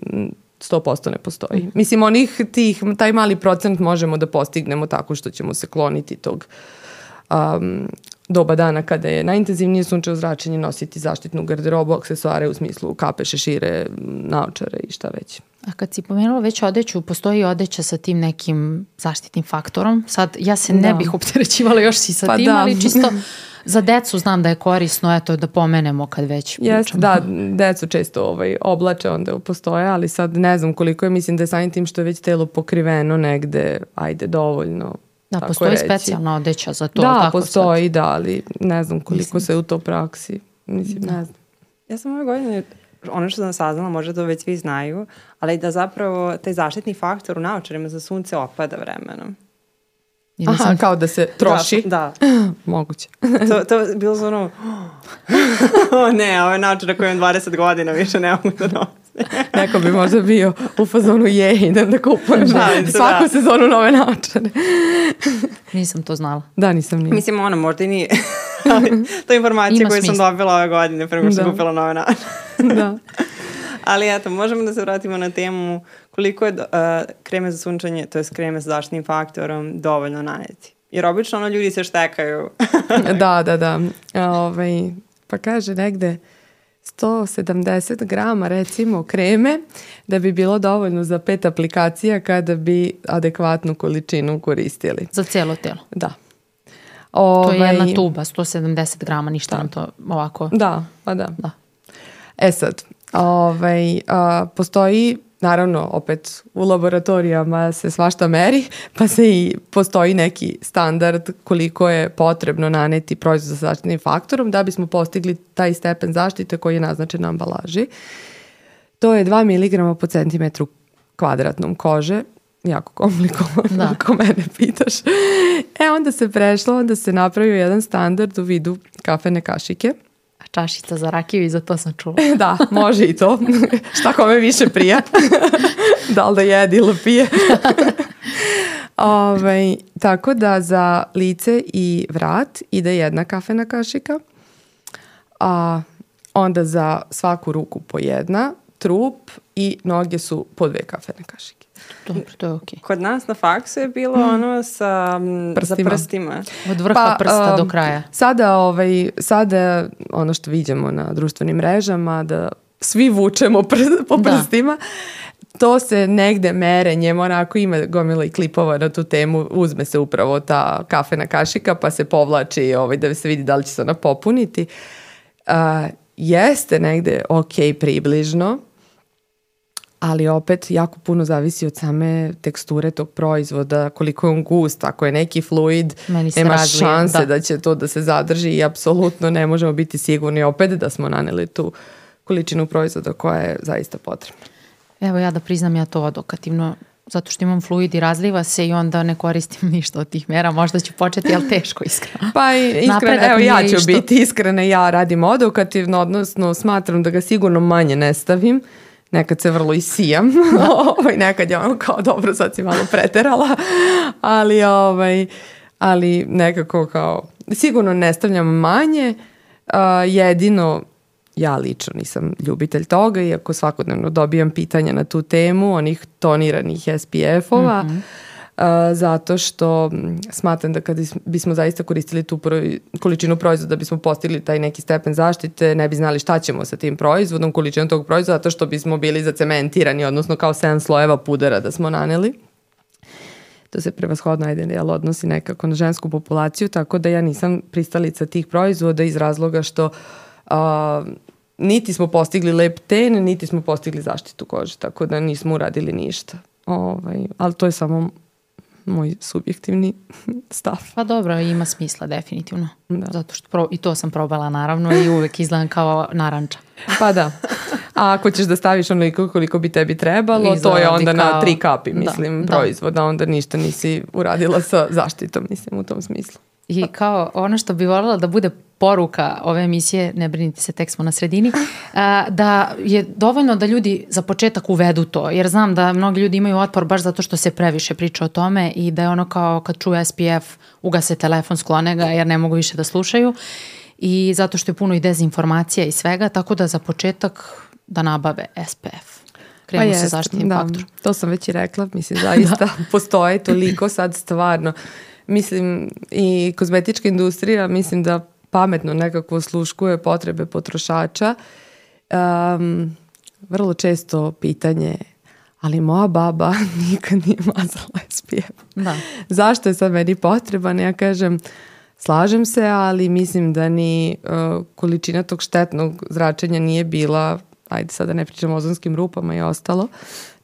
100% ne postoji. Mhm. Mislim, onih tih, taj mali procent možemo da postignemo tako što ćemo se kloniti tog um, doba dana kada je najintenzivnije sunčevo zračenje nositi zaštitnu garderobu, aksesoare u smislu kape, šešire, naočare i šta već. A kad si pomenula već odeću, postoji odeća sa tim nekim zaštitnim faktorom. Sad, ja se da. ne bih opterećivala još i sa pa tim, da. ali čisto Za decu znam da je korisno, eto, da pomenemo kad već Jest, pričamo. Da, decu često ovaj, oblače onda postoje, ali sad ne znam koliko je, mislim da je samim tim što je već telo pokriveno negde, ajde, dovoljno Da, tako postoji reći. specijalna odeća za to. Da, tako postoji, sad. da, ali ne znam koliko mislim. se u to praksi, mislim, da. ne znam. Ja sam ove godine ono što sam saznala, možda to već svi znaju, ali da zapravo taj zaštitni faktor u naočarima za sunce opada vremenom. Ili Aha, sam... kao da se troši. Da. da. Moguće. to, to je bilo za ono... o ne, ovo je način na kojem 20 godina više ne mogu da nosim. Neko bi možda bio u fazonu je, idem da kupujem Žalim da, da, svaku da. sezonu nove načare. nisam to znala. Da, nisam ni. Mislim, ona možda i nije. Ali, to je informacija koju sam dobila ove godine prema što da. kupila nove načare. da. Ali eto, možemo da se vratimo na temu koliko je uh, kreme za sunčanje, to je kreme sa zaštitnim faktorom, dovoljno naneti. Jer obično ono ljudi se štekaju. da, da, da. E, ovaj, pa kaže negde 170 grama recimo kreme da bi bilo dovoljno za pet aplikacija kada bi adekvatnu količinu koristili. Za celo telo? Da. Ovaj, to je jedna ovaj- tuba, 170 grama, ništa da. nam to ovako... Da, pa da. da. E sad, ovaj, a, postoji naravno opet u laboratorijama se svašta meri, pa se i postoji neki standard koliko je potrebno naneti proizvod sa zaštitnim faktorom da bismo postigli taj stepen zaštite koji je naznačen na ambalaži. To je 2 mg po centimetru kvadratnom kože, jako komplikovano da. ako mene pitaš. E onda se prešlo, onda se napravio jedan standard u vidu kafene kašike – čašica za rakiju i za to sam čula. da, može i to. Šta kome više prija. da li da jedi ili pije. Ove, tako da za lice i vrat ide jedna kafena kašika, a onda za svaku ruku po jedna, trup i noge su po dve kafene kašike. Dobro, to je okej. Okay. Kod nas na faksu je bilo mm. ono sa prstima. Za prstima. Od vrha pa, prsta um, do kraja. Sada, ovaj, sada ono što vidimo na društvenim mrežama da svi vučemo pr po da. prstima. Da. To se negde merenjem, onako ima gomila i klipova na tu temu, uzme se upravo ta kafena kašika pa se povlači ovaj, da se vidi da li će se ona popuniti. Uh, jeste negde ok približno, ali opet jako puno zavisi od same teksture tog proizvoda, koliko je on gust, ako je neki fluid, nema razlije, šanse da. da će to da se zadrži i apsolutno ne možemo biti sigurni opet da smo naneli tu količinu proizvoda koja je zaista potrebna. Evo ja da priznam ja to odokativno zato što imam fluid i razliva se i onda ne koristim ništa od tih mera. Možda ću početi, ali teško iskreno. Pa iskreno, evo ja ću što... biti iskrena, ja radim odokativno, odnosno smatram da ga sigurno manje ne stavim nekad se vrlo isijam, da. ovaj, nekad je ono kao dobro, sad si malo preterala, ali, ovaj, ali nekako kao, sigurno ne stavljam manje, uh, jedino ja lično nisam ljubitelj toga, iako svakodnevno dobijam pitanja na tu temu, onih toniranih SPF-ova, mm -hmm zato što smatram da kada bismo zaista koristili tu količinu proizvoda da bismo postigli taj neki stepen zaštite, ne bi znali šta ćemo sa tim proizvodom, količinom tog proizvoda, zato što bismo bili zacementirani, odnosno kao 7 slojeva pudera da smo naneli to se prevashodno ajde jel, odnosi nekako na žensku populaciju, tako da ja nisam pristalica tih proizvoda iz razloga što a, niti smo postigli lep ten, niti smo postigli zaštitu kože, tako da nismo uradili ništa. Ovaj, ali to je samo moj subjektivni stav. Pa dobro, ima smisla definitivno. Da. Zato što pro, i to sam probala naravno i uvek izgledam kao naranča. Pa da. A ako ćeš da staviš onoliko koliko bi tebi trebalo, Izgledi to je onda kao... na tri kapi, da, mislim, da. proizvoda, onda ništa nisi uradila sa zaštitom, mislim, u tom smislu i kao ono što bi voljela da bude poruka ove emisije, ne brinite se, tek smo na sredini, da je dovoljno da ljudi za početak uvedu to, jer znam da mnogi ljudi imaju otpor baš zato što se previše priča o tome i da je ono kao kad čuje SPF, ugase telefon, sklone ga jer ne mogu više da slušaju i zato što je puno i dezinformacija i svega, tako da za početak da nabave SPF krenu pa jest, sa zaštitnim da, faktorom. To sam već i rekla, mislim da. zaista da. postoje toliko sad stvarno mislim i kozmetička industrija mislim da pametno nekako osluškuje potrebe potrošača. Um, vrlo često pitanje ali moja baba nikad nije mazala SPF. Da. Zašto je sad meni potreban? Ja kažem, slažem se, ali mislim da ni uh, količina tog štetnog zračenja nije bila, ajde sada da ne pričamo o ozonskim rupama i ostalo,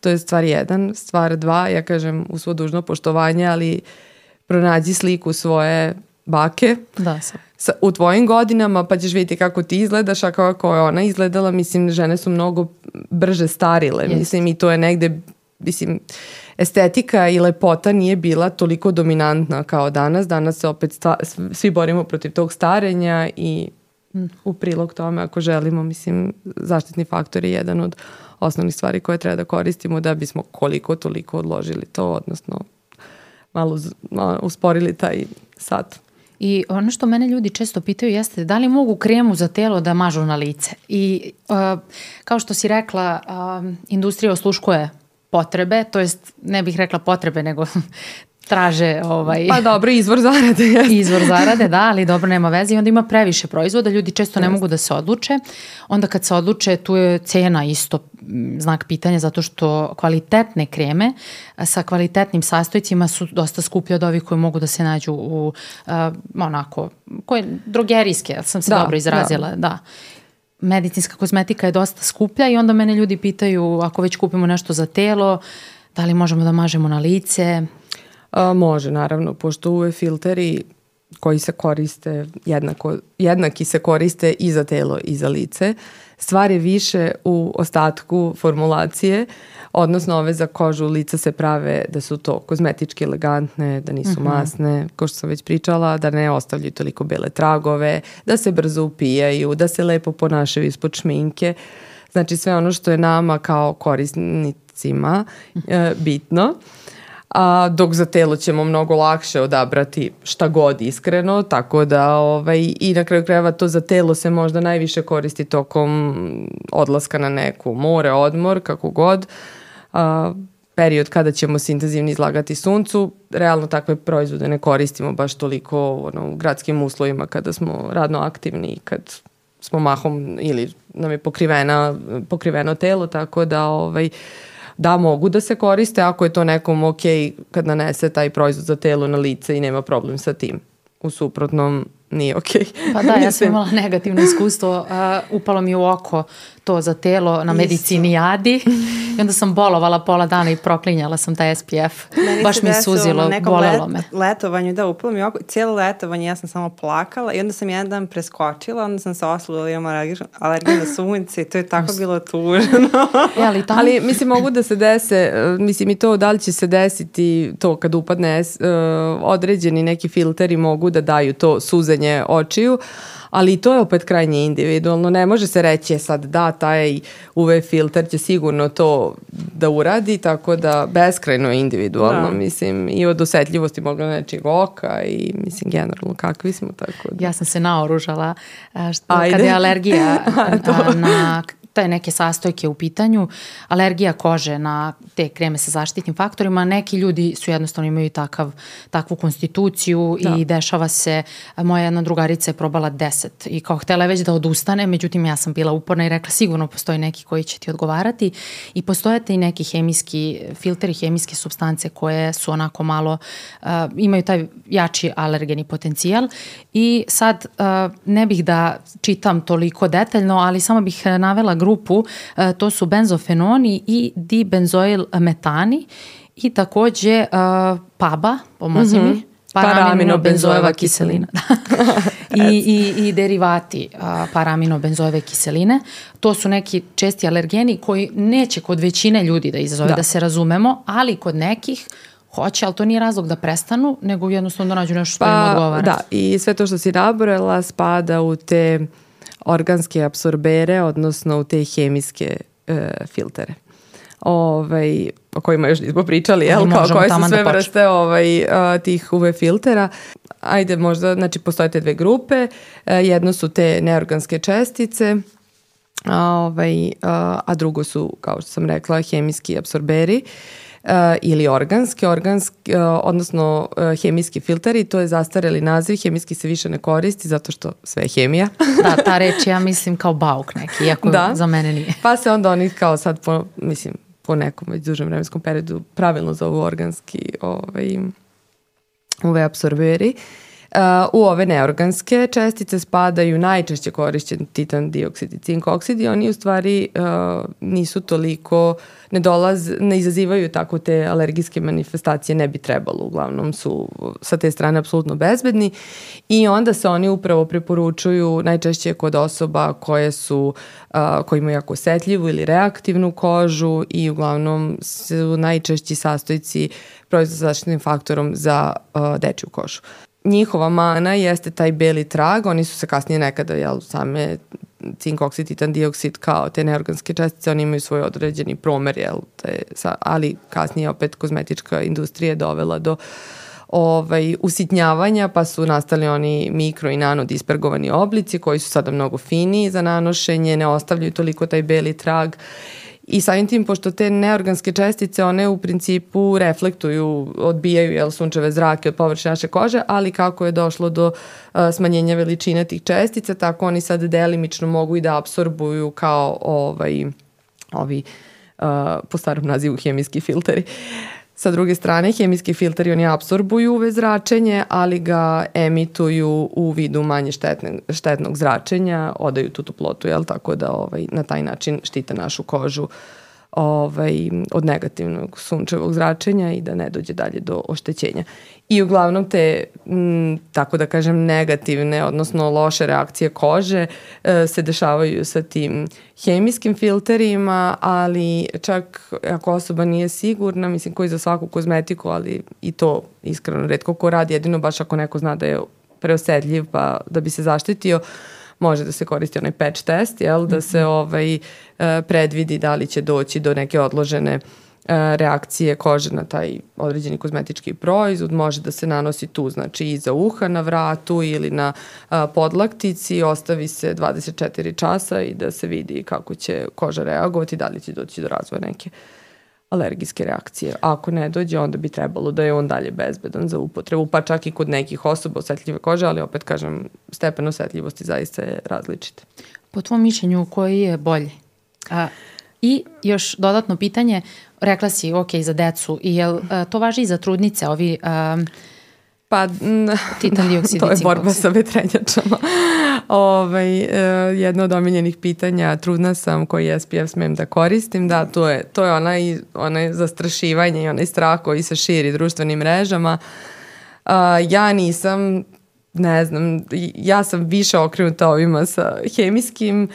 to je stvar jedan. Stvar dva, ja kažem, u svo dužno poštovanje, ali uh, pronađi sliku svoje bake da, sam. sa, u tvojim godinama pa ćeš vidjeti kako ti izgledaš a kako je ona izgledala mislim žene su mnogo brže starile Jest. mislim i to je negde mislim estetika i lepota nije bila toliko dominantna kao danas danas se opet sta, svi borimo protiv tog starenja i mm. u prilog tome ako želimo mislim zaštitni faktor je jedan od osnovnih stvari koje treba da koristimo da bismo koliko toliko odložili to odnosno malo usporili taj sat. I ono što mene ljudi često pitaju jeste da li mogu kremu za telo da mažu na lice. I uh, kao što si rekla, uh, industrija osluškuje potrebe, to jest ne bih rekla potrebe, nego traže ovaj... Pa dobro, izvor zarade. Izvor zarade, da, ali dobro, nema veze i onda ima previše proizvoda, ljudi često ne mogu da se odluče. Onda kad se odluče, tu je cena isto mm, znak pitanja zato što kvalitetne kreme sa kvalitetnim sastojcima su dosta skuplje od ovih koje mogu da se nađu u uh, onako, koje, drogerijske, sam se da, dobro da. izrazila, da. da medicinska kozmetika je dosta skuplja i onda mene ljudi pitaju ako već kupimo nešto za telo, da li možemo da mažemo na lice, A, može, naravno, pošto uve filteri koji se koriste, jednako, jednaki se koriste i za telo i za lice. Stvar je više u ostatku formulacije, odnosno ove za kožu lica se prave da su to kozmetički elegantne, da nisu mm -hmm. masne, kao što sam već pričala, da ne ostavljaju toliko bele tragove, da se brzo upijaju, da se lepo ponašaju ispod šminke. Znači sve ono što je nama kao korisnicima e, bitno. Uh, a, dok za telo ćemo mnogo lakše odabrati šta god iskreno, tako da ovaj, i na kraju krajeva to za telo se možda najviše koristi tokom odlaska na neku more, odmor, kako god. A, period kada ćemo se intenzivno izlagati suncu, realno takve proizvode ne koristimo baš toliko ono, u gradskim uslovima kada smo radno aktivni i kad smo mahom ili nam je pokrivena, pokriveno telo, tako da ovaj, uh, da mogu da se koriste ako je to nekom ok kad nanese taj proizvod za telo na lice i nema problem sa tim. U suprotnom, nije okej. Okay. Pa da, ja sam imala negativno iskustvo, uh, upalo mi u oko to za telo na medicini jadi i onda sam bolovala pola dana i proklinjala sam taj SPF. Meni Baš mi je suzilo, bolelo me. Let, letovanju, da, upalo mi u oko, cijelo letovanje ja sam samo plakala i onda sam jedan dan preskočila, onda sam se osludila, imam alergiju na sunce i to je tako bilo tužno. e, ali, tamo... ali mislim, mogu da se dese, e, mislim i to da li će se desiti to kad upadne uh, određeni neki filteri mogu da daju to suzanje otvaranje očiju, ali to je opet krajnje individualno. Ne može se reći e, sad da, taj UV filter će sigurno to da uradi, tako da beskrajno je individualno, da. mislim, i od osetljivosti možda nečeg oka i mislim generalno kakvi smo, tako da. Ja sam se naoružala, eh, što, Ajde. kada je alergija na te da neke sastojke u pitanju, alergija kože na te kreme sa zaštitnim faktorima, neki ljudi su jednostavno imaju takav, takvu konstituciju da. i dešava se, moja jedna drugarica je probala 10 i kao htela već da odustane, međutim ja sam bila uporna i rekla sigurno postoji neki koji će ti odgovarati i postojate i neki hemijski filteri, hemijske substance koje su onako malo, uh, imaju taj jači alergeni potencijal i sad uh, ne bih da čitam toliko detaljno, ali samo bih eh, navela grupu, e, to su benzofenoni i dibenzoil metani i takođe e, PABA, pomozi mm -hmm. mi, mhm. paraminobenzojeva kiselina. I, i, I derivati e, paraminobenzoeve kiseline. To su neki česti alergeni koji neće kod većine ljudi da izazove, da, da se razumemo, ali kod nekih hoće, ali to nije razlog da prestanu, nego jednostavno da nađu nešto što pa, im odgovara. Da, i sve to što si nabrojala spada u te uh, organske absorbere, odnosno u te hemijske e, filtere. Ovaj, o kojima još nismo pričali, jel? Kao koje su da sve da vrste ovaj, a, tih UV filtera. Ajde, možda, znači, postoje te dve grupe. E, jedno su te neorganske čestice, a, ovaj, a, a drugo su, kao što sam rekla, hemijski absorberi. E, Eh, ili organske, organske eh, odnosno eh, hemijski filteri, to je zastareli naziv, hemijski se više ne koristi zato što sve je hemija. da, ta reč ja mislim kao bauk neki, iako da. za mene nije. Pa se onda oni kao sad, po, mislim, po nekom već dužem vremenskom periodu pravilno zovu organski ovaj, ove absorberi. Uh, E, u ove neorganske čestice spadaju najčešće korišćen titan dioksid i cink oksid i oni u stvari e, nisu toliko, ne, dolaz, ne izazivaju tako te alergijske manifestacije, ne bi trebalo, uglavnom su sa te strane apsolutno bezbedni i onda se oni upravo preporučuju najčešće kod osoba koje su, e, koji imaju jako osetljivu ili reaktivnu kožu i uglavnom su najčešći sastojci proizvod zaštitnim faktorom za dečju kožu njihova mana jeste taj beli trag, oni su se kasnije nekada jel, same cink oksid, titan dioksid kao te neorganske čestice, oni imaju svoj određeni promer, jel, te, sa, ali kasnije opet kozmetička industrija je dovela do ovaj, usitnjavanja, pa su nastali oni mikro i nano dispergovani oblici koji su sada mnogo finiji za nanošenje, ne ostavljaju toliko taj beli trag I samim tim, pošto te neorganske čestice, one u principu reflektuju, odbijaju jel, sunčeve zrake od površine naše kože, ali kako je došlo do a, smanjenja veličine tih čestica, tako oni sad delimično mogu i da absorbuju kao ovaj, ovi, a, po starom nazivu, hemijski filteri. Uh, Sa druge strane, hemijski filteri oni absorbuju UV zračenje, ali ga emituju u vidu manje štetne, štetnog zračenja, odaju tu toplotu, jel? tako da ovaj, na taj način štite našu kožu ovaj, od negativnog sunčevog zračenja i da ne dođe dalje do oštećenja i uglavnom te, m, tako da kažem, negativne, odnosno loše reakcije kože e, se dešavaju sa tim hemijskim filterima, ali čak ako osoba nije sigurna, mislim koji za svaku kozmetiku, ali i to iskreno redko ko radi, jedino baš ako neko zna da je preosedljiv pa da bi se zaštitio, može da se koristi onaj patch test, jel, da se mhm. ovaj, e, predvidi da li će doći do neke odložene uh, E, reakcije kože na taj određeni kozmetički proizvod, može da se nanosi tu, znači iza uha na vratu ili na e, podlaktici, ostavi se 24 časa i da se vidi kako će koža reagovati, da li će doći do razvoja neke alergijske reakcije. Ako ne dođe, onda bi trebalo da je on dalje bezbedan za upotrebu, pa čak i kod nekih osoba osetljive kože, ali opet kažem, stepen osetljivosti zaista je različit. Po tvom mišljenju, koji je bolji? A, I još dodatno pitanje, rekla si, ok, za decu, i jel a, e, to važi i za trudnice, ovi... A, e, Pa, titan da, dioksid to je borba sa vetrenjačama. ovaj, e, jedno od omiljenih pitanja, trudna sam koji SPF smem da koristim, da, to je, to je onaj, onaj zastrašivanje i onaj strah koji se širi društvenim mrežama. Uh, ja nisam ne znam, ja sam više okrenuta ovima sa hemijskim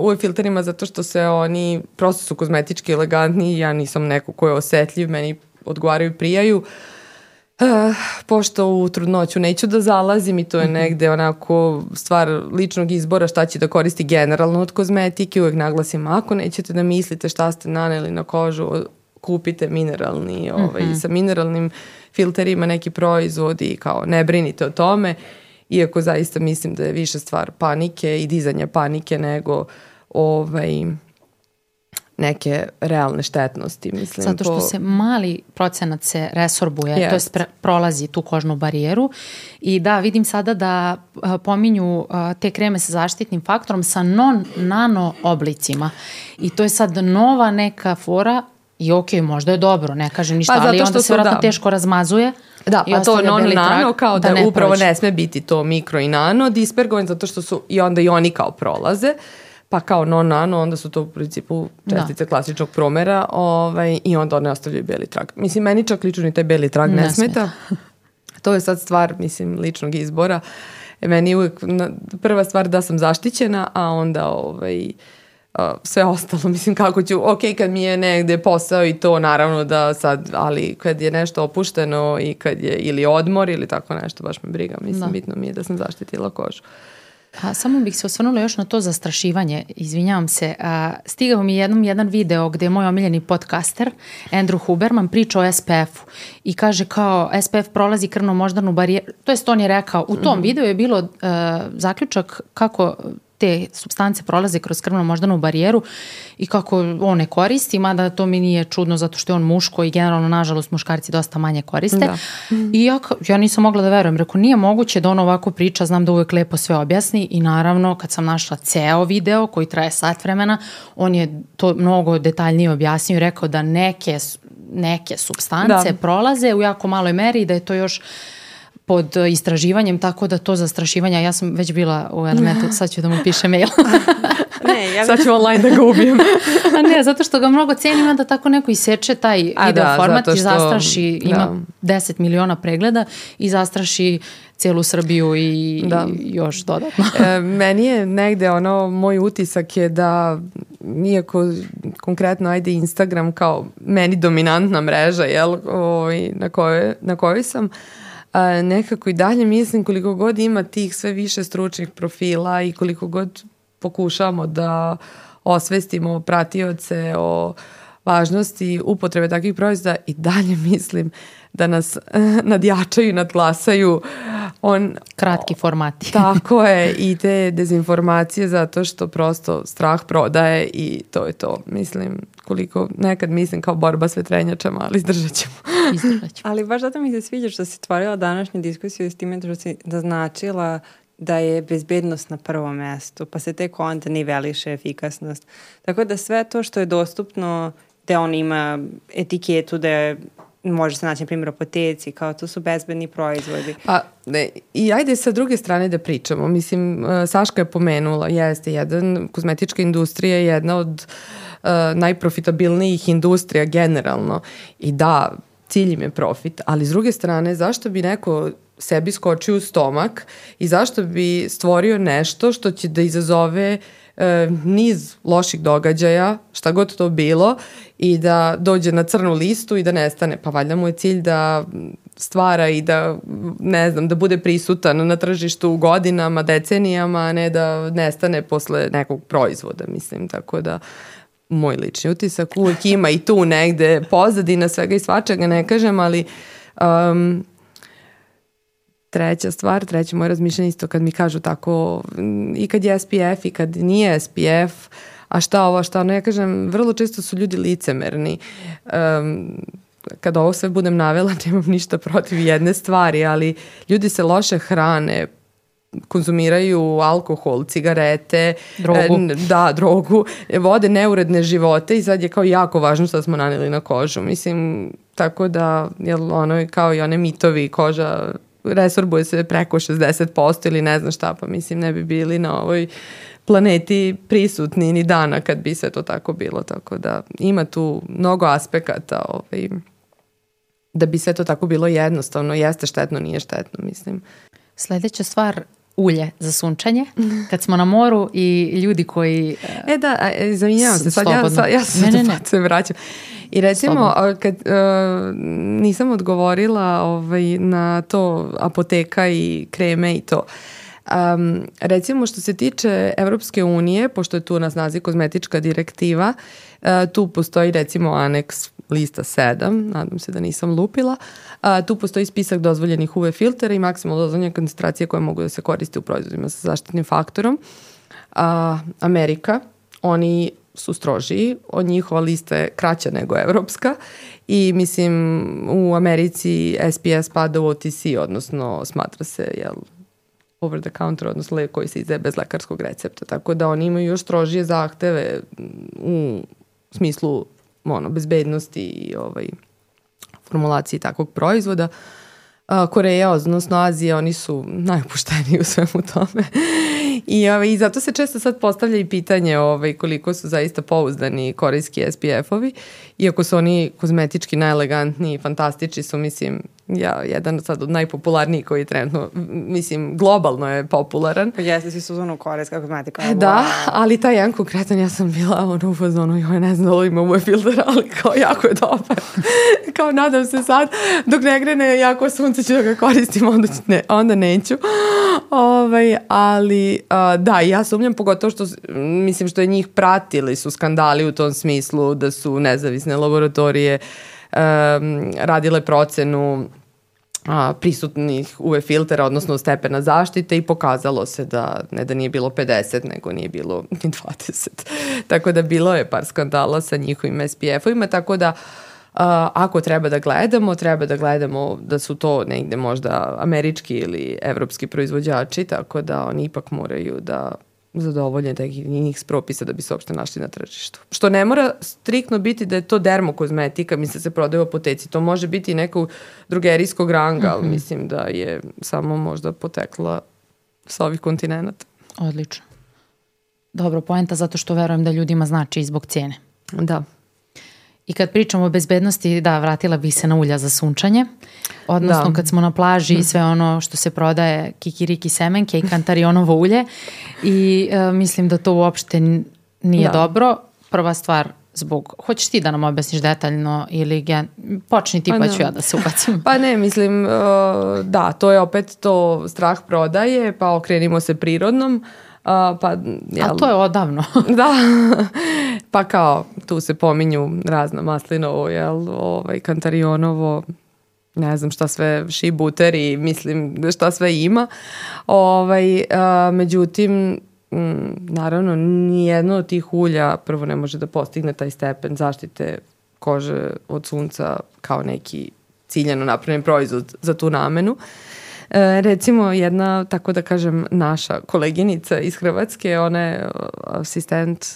u filterima zato što se oni prosto su kozmetički elegantni ja nisam neko ko je osetljiv, meni odgovaraju i prijaju. Uh, pošto u trudnoću neću da zalazim i to je mhm. negde onako stvar ličnog izbora šta će da koristi generalno od kozmetike, uvek naglasim ako nećete da mislite šta ste naneli na kožu, kupite mineralni, ovaj, mm -hmm. sa mineralnim filterima neki proizvodi kao ne brinite o tome iako zaista mislim da je više stvar panike i dizanja panike nego ovaj, neke realne štetnosti. Mislim, Zato što po... se mali procenat se resorbuje, yes. to je pre, prolazi tu kožnu barijeru i da, vidim sada da a, eh, pominju a, eh, te kreme sa zaštitnim faktorom sa non-nano oblicima i to je sad nova neka fora i ok, možda je dobro, ne kažem ništa, pa, ali onda se vratno da. teško razmazuje. Da, pa I to non nano kao da, da ne upravo prođe. ne sme biti to mikro i nano dispergovan zato što su i onda i oni kao prolaze pa kao non nano onda su to u principu da. čestice da. klasičnog promera ovaj, i onda one ostavljaju beli trag. Mislim meni čak lično ni taj beli trag ne, ne smeta. smeta. to je sad stvar mislim ličnog izbora. E, meni je uvijek prva stvar da sam zaštićena, a onda ovaj, sve ostalo, mislim kako ću, ok kad mi je negde posao i to naravno da sad, ali kad je nešto opušteno i kad je ili odmor ili tako nešto, baš me briga, mislim da. bitno mi je da sam zaštitila kožu. Pa, samo bih se osvrnula još na to zastrašivanje, izvinjavam se. A, stigao mi jednom jedan video gde je moj omiljeni podcaster Andrew Huberman priča o SPF-u i kaže kao SPF prolazi krvno-moždanu barijeru, to jest on je rekao, u tom mm -hmm. videu je bilo uh, zaključak kako te substance prolaze kroz krvno-moždanu barijeru i kako on ne koristi, mada to mi nije čudno zato što je on muško i generalno, nažalost, muškarci dosta manje koriste. Da. I ja, ja nisam mogla da verujem. Rekao, nije moguće da on ovako priča, znam da uvek lepo sve objasni i naravno kad sam našla ceo video koji traje sat vremena, on je to mnogo detaljnije objasnio i rekao da neke, neke substance da. prolaze u jako maloj meri i da je to još pod istraživanjem, tako da to zastrašivanja, ja sam već bila u elementu, sad ću da mu piše mail. ne, ja... Sad ću online da ga ubijem. A ne, zato što ga mnogo cenim, onda tako neko iseče taj A da, video da, format što, i zastraši, da. ima 10 miliona pregleda i zastraši celu Srbiju i, da. i još dodatno. e, meni je negde ono, moj utisak je da iako konkretno ajde Instagram kao meni dominantna mreža jel, o, ovaj, na, kojoj, na kojoj sam, a, nekako i dalje mislim koliko god ima tih sve više stručnih profila i koliko god pokušavamo da osvestimo pratioce o važnosti upotrebe takvih proizvoda i dalje mislim da nas nadjačaju, nadglasaju. On, Kratki formati. tako je i te dezinformacije zato što prosto strah prodaje i to je to. Mislim, koliko nekad mislim kao borba s vetrenjačama, ali izdržat ćemo. izdržat ćemo. ali baš zato mi se sviđa što si stvarila današnju diskusiju s time što si naznačila da je bezbednost na prvom mestu, pa se tek onda niveliše efikasnost. Tako da sve to što je dostupno, da on ima etiketu da je može se naći, na primjer, apoteci, kao to su bezbedni proizvodi. Pa, ne, i ajde sa druge strane da pričamo. Mislim, e, Saška je pomenula, jeste, jedan, kozmetička industrija je jedna od uh, najprofitabilnijih industrija generalno. I da, cilj im je profit, ali s druge strane, zašto bi neko sebi skočio u stomak i zašto bi stvorio nešto što će da izazove uh, e, niz loših događaja, šta god to bilo, i da dođe na crnu listu i da nestane. Pa valjda mu je cilj da stvara i da, ne znam, da bude prisutan na tržištu godinama, decenijama, a ne da nestane posle nekog proizvoda, mislim, tako da moj lični utisak uvek ima i tu negde pozadina svega i svačega, ne kažem, ali um, Treća stvar, treće moje razmišljanje isto kad mi kažu tako i kad je SPF i kad nije SPF, a šta ovo, šta ono, ja kažem, vrlo često su ljudi licemerni. Um, kad ovo sve budem navela, nemam ništa protiv jedne stvari, ali ljudi se loše hrane, konzumiraju alkohol, cigarete, drogu. E, da, drogu, vode neuredne živote i sad je kao jako važno što smo naneli na kožu. Mislim, tako da, jel, ono, kao i one mitovi, koža resorbuje se preko 60% ili ne znam šta, pa mislim ne bi bili na ovoj planeti prisutni ni dana kad bi se to tako bilo, tako da ima tu mnogo aspekata ovaj, da bi sve to tako bilo jednostavno, jeste štetno, nije štetno, mislim. Sledeća stvar ulje za sunčanje, kad smo na moru i ljudi koji... E da, izvinjavam se, sad slobodno. ja, sad, ja sad ne, ne, ne. se vraćam. I recimo, slobodno. kad, uh, nisam odgovorila ovaj, na to apoteka i kreme i to. Um, recimo što se tiče Evropske unije, pošto je tu na snazi kozmetička direktiva, uh, tu postoji recimo aneks lista 7, nadam se da nisam lupila, uh, A, tu postoji spisak dozvoljenih UV filtera i maksimalno dozvoljene koncentracije koje mogu da se koriste u proizvodima sa zaštitnim faktorom. A, Amerika, oni su strožiji, od njihova lista je kraća nego evropska i mislim u Americi SPS pada u OTC, odnosno smatra se jel, over the counter, odnosno lek koji se izdaje bez lekarskog recepta, tako da oni imaju još strožije zahteve mm, u smislu ono, bezbednosti i ovaj, formulaciji takvog proizvoda. Koreja, odnosno Azija, oni su najopušteniji u svemu tome. I, ovaj, I zato se često sad postavlja i pitanje ovaj, koliko su zaista pouzdani korejski SPF-ovi iako su oni kozmetički najelegantniji, fantastični su, mislim, ja, jedan sad od najpopularnijih koji trenutno, mislim, globalno je popularan. Pa jeste, svi su zonu korejska kozmetika. E, da, ali taj jedan konkretan, ja sam bila ono u fazonu, joj, ne znam da li ima moj ovaj filter, ali kao jako je dobar. kao nadam se sad, dok ne grene jako sunce ću da ga koristim, onda, ću, ne, onda neću. ovaj, ali uh, da, ja sumnjam pogotovo što, mislim što je njih pratili su skandali u tom smislu da su nezavisne laboratorije um, radile procenu a, prisutnih UV e filtera, odnosno stepena zaštite i pokazalo se da ne da nije bilo 50, nego nije bilo ni 20. tako da bilo je par skandala sa njihovim SPF-ovima, tako da uh, ako treba da gledamo, treba da gledamo da su to negde možda američki ili evropski proizvođači, tako da oni ipak moraju da zadovolje nekih njih propisa da bi se uopšte našli na tržištu. Što ne mora striktno biti da je to dermokozmetika, mislim da se prodaje u apoteci, to može biti i nekog drugerijskog ranga, mm ali mhm. mislim da je samo možda potekla sa ovih kontinenta. Odlično. Dobro, poenta zato što verujem da ljudima znači i zbog cijene. Da. I kad pričamo o bezbednosti, da, vratila bih se na ulja za sunčanje. Odnosno, da. kad smo na plaži i mhm. sve ono što se prodaje, kikiriki semenke i kantarionovo ulje. I e, mislim da to uopšte nije da. dobro. Prva stvar, zbog, hoćeš ti da nam objasniš detaljno ili gen... počni ti pa, pa ću ja da se ubacim. pa ne, mislim, uh, da, to je opet to strah prodaje, pa okrenimo se prirodnom. Uh, pa, jel... A to je odavno. da, Pa kao, tu se pominju razna maslinovo, jel, ovaj, kantarionovo, ne znam šta sve, šibuter i mislim šta sve ima. Ovaj, a, međutim, m, naravno, nijedno od tih ulja prvo ne može da postigne taj stepen zaštite kože od sunca kao neki ciljano napravljen proizvod za tu namenu. E, recimo jedna, tako da kažem, naša koleginica iz Hrvatske, ona je asistent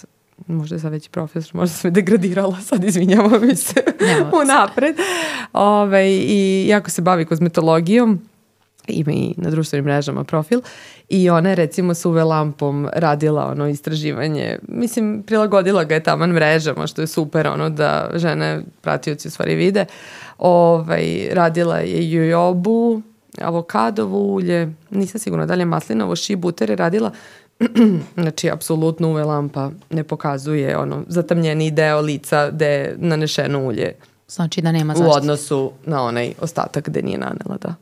možda sam već profesor, možda sam degradirala, sad izvinjavam mi se unapred. Ove, ovaj, I jako se bavi kozmetologijom, ima i na društvenim mrežama profil i ona je recimo sa UV lampom radila ono istraživanje mislim prilagodila ga je taman mrežama što je super ono da žene pratioci u stvari vide ovaj, radila je jojobu avokadovo ulje nisam sigurna da li je maslinovo ši buter je radila znači, apsolutno uve lampa ne pokazuje ono zatamljeni deo lica gde je nanešeno ulje. Znači da nema zaštite. U odnosu na onaj ostatak gde nije nanela, da.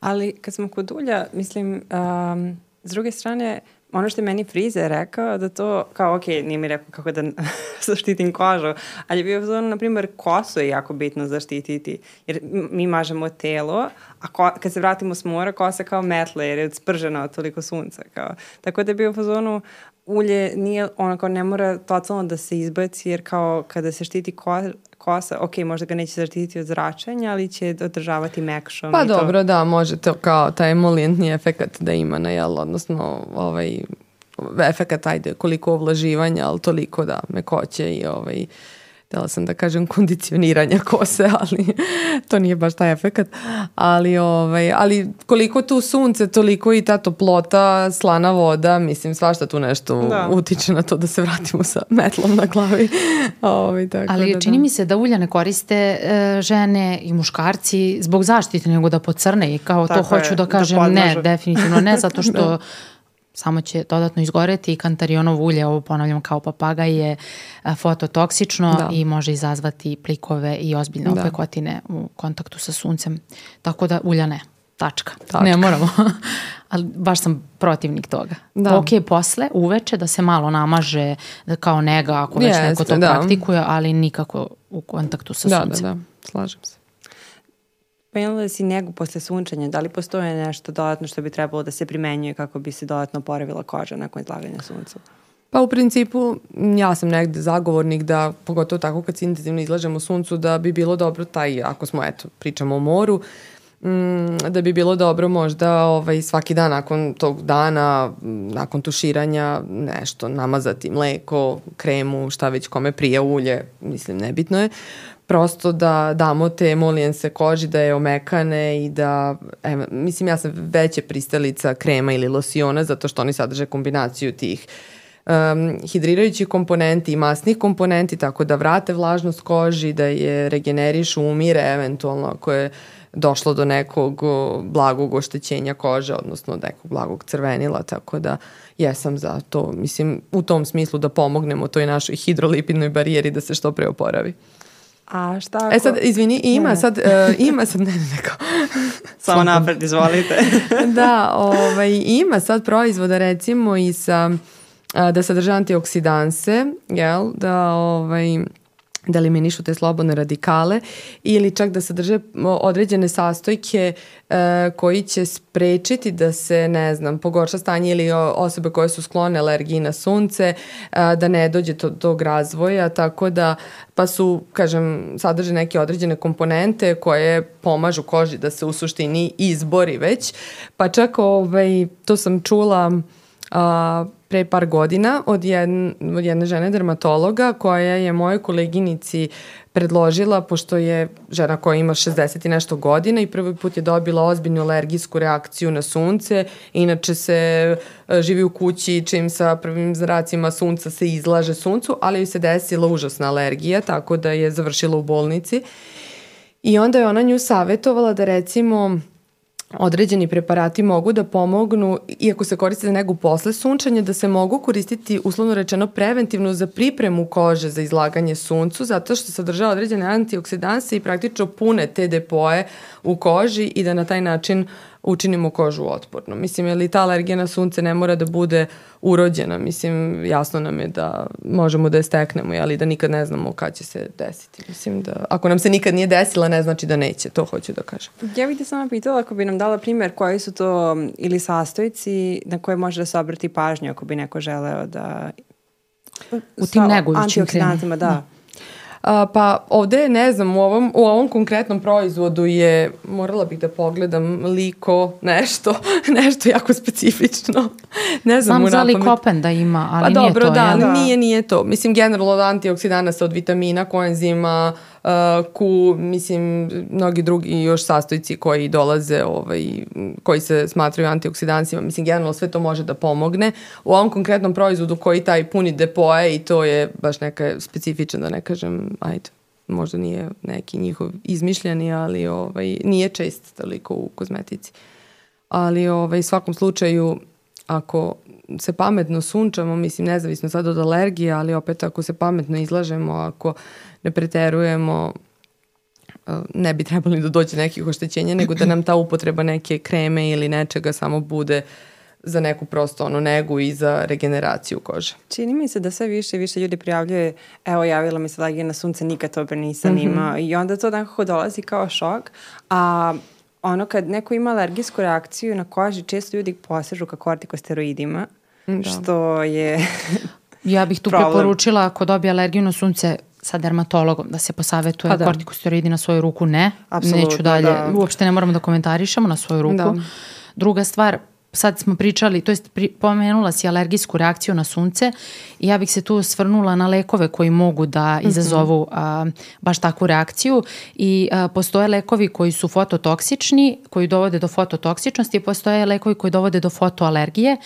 Ali kad smo kod ulja, mislim, um, s druge strane, ono što je meni Frize rekao, da to, kao, ok, nije mi rekao kako da zaštitim kožu, ali je bio zvono, na primjer, kosu je jako bitno zaštititi, jer mi mažemo telo, a ko, kad se vratimo s mora, kosa kao metla, jer je odspržena od toliko sunca, kao. Tako da je bio u fazonu, ulje nije, ono kao, ne mora totalno da se izbaci, jer kao, kada se štiti koža, kosa, ok, možda ga neće zaštititi od zračenja, ali će održavati mekšom. Pa i dobro, to. da, može to kao taj emolijentni efekat da ima na jel, odnosno ovaj, efekat, ajde, koliko ovlaživanja, ali toliko da mekoće i ovaj, uh, htjela sam da kažem kondicioniranja kose, ali to nije baš taj efekat. Ali, ovaj, ali koliko tu sunce, toliko i ta toplota, slana voda, mislim svašta tu nešto da. utiče na to da se vratimo sa metlom na glavi. ovaj, tako ali da, da. čini da. mi se da ulja ne koriste e, žene i muškarci zbog zaštite, nego da pocrne i kao tako to je, hoću da, da kažem da ne, definitivno ne, zato što da samo će dodatno izgoreti i kantarionovo ulje, ovo ponavljam kao papaga, je e, fototoksično da. i može izazvati plikove i ozbiljne da. opekotine u kontaktu sa suncem. Tako da ulja ne. Tačka. Tačka. Ne moramo. Ali baš sam protivnik toga. Da. Ok, posle, uveče, da se malo namaže da kao nega, ako već Jeste, neko to da. praktikuje, ali nikako u kontaktu sa da, da suncem. Da, da, da. Slažem se. Pomenula si njegu posle sunčanja. Da li postoje nešto dodatno što bi trebalo da se primenjuje kako bi se dodatno oporavila koža nakon izlaganja suncu? Pa u principu ja sam negde zagovornik da, pogotovo tako kad se intenzivno izlažemo suncu, da bi bilo dobro taj, pa ako smo, eto, pričamo o moru, mm, da bi bilo dobro možda ovaj, svaki dan nakon tog dana, mm, nakon tuširanja, nešto namazati mleko, kremu, šta već kome prija ulje, mislim nebitno je. Uh, prosto da damo te emolijense koži, da je omekane i da, evo, mislim ja sam veće pristalica krema ili losiona zato što oni sadrže kombinaciju tih um, hidrirajućih komponenti i masnih komponenti tako da vrate vlažnost koži, da je regenerišu, umire eventualno ako je došlo do nekog blagog oštećenja kože, odnosno nekog blagog crvenila, tako da jesam za to, mislim, u tom smislu da pomognemo toj našoj hidrolipidnoj barijeri da se što pre oporavi. A šta e ako... E sad, izvini, ima sad, uh, ima sad, ne, ne, ne, Samo napred, izvolite. da, ovaj, ima sad proizvoda recimo i sa, uh, da sadrža antioksidanse, jel, da ovaj, da eliminišu te slobodne radikale ili čak da sadrže određene sastojke e, koji će sprečiti da se, ne znam, pogorša stanje ili osobe koje su sklone alergiji na sunce, e, da ne dođe do tog razvoja, tako da, pa su, kažem, sadrže neke određene komponente koje pomažu koži da se u suštini izbori već, pa čak ovaj, to sam čula a, pre par godina od, jedne, od jedne žene dermatologa koja je mojoj koleginici predložila, pošto je žena koja ima 60 i nešto godina i prvi put je dobila ozbiljnu alergijsku reakciju na sunce, inače se e, živi u kući čim sa prvim zracima sunca se izlaže suncu, ali joj se desila užasna alergija, tako da je završila u bolnici. I onda je ona nju savjetovala da recimo određeni preparati mogu da pomognu, iako se koriste za negu posle sunčanja, da se mogu koristiti uslovno rečeno preventivno za pripremu kože za izlaganje suncu, zato što sadržava određene antioksidanse i praktično pune te depoje u koži i da na taj način uh, učinimo kožu otpornom. Mislim, je li ta alergija na sunce ne mora da bude urođena? Mislim, jasno nam je da možemo da je steknemo, ali da nikad ne znamo kada će se desiti. Mislim da, ako nam se nikad nije desila, ne znači da neće, to hoću da kažem. Ja bih te sama pitala ako bi nam dala primer koji su to ili sastojci na koje može da se obrati pažnju ako bi neko želeo da... U tim negujućim antioksidantima, da. da pa ovde, ne znam, u ovom, u ovom konkretnom proizvodu je, morala bih da pogledam liko, nešto, nešto jako specifično. ne znam, Znam za likopen da ima, ali pa, nije dobro, to. Pa dobro, da, jel? nije, nije to. Mislim, generalno od antioksidanasa, od vitamina, koenzima, uh, Uh, ku, mislim, mnogi drugi još sastojci koji dolaze, ovaj, koji se smatraju antioksidansima, mislim, generalno sve to može da pomogne. U ovom konkretnom proizvodu koji taj puni depoje i to je baš neka specifična, da ne kažem, ajde, možda nije neki njihov izmišljeni, ali ovaj, nije čest toliko u kozmetici. Ali ovaj, svakom slučaju, ako se pametno sunčamo, mislim nezavisno sad od alergije, ali opet ako se pametno izlažemo, ako ne preterujemo, e, ne bi trebali da dođe nekih oštećenja, nego da nam ta upotreba neke kreme ili nečega samo bude za neku prosto ono negu i za regeneraciju kože. Čini mi se da sve više i više ljudi prijavljuje, evo javila mi se da alergija na sunce, nikad toga nisam mm -hmm. i onda to nekako dolazi kao šok, a ono kad neko ima alergijsku reakciju na koži, često ljudi posežu ka kortikosteroidima, da. što je Ja bih tu problem. preporučila ako dobije alergiju na sunce sa dermatologom da se posavetuje pa da. kortikosteroidi na svoju ruku ne, Absolutno, neću dalje, da. uopšte ne moramo da komentarišemo na svoju ruku. Da. Druga stvar, sad smo pričali, to jest pri, pomenula si alergijsku reakciju na sunce i ja bih se tu svrnula na lekove koji mogu da mhm. izazovu mm -hmm. a, baš takvu reakciju i a, postoje lekovi koji su fototoksični, koji dovode do fototoksičnosti i postoje lekovi koji dovode do fotoalergije.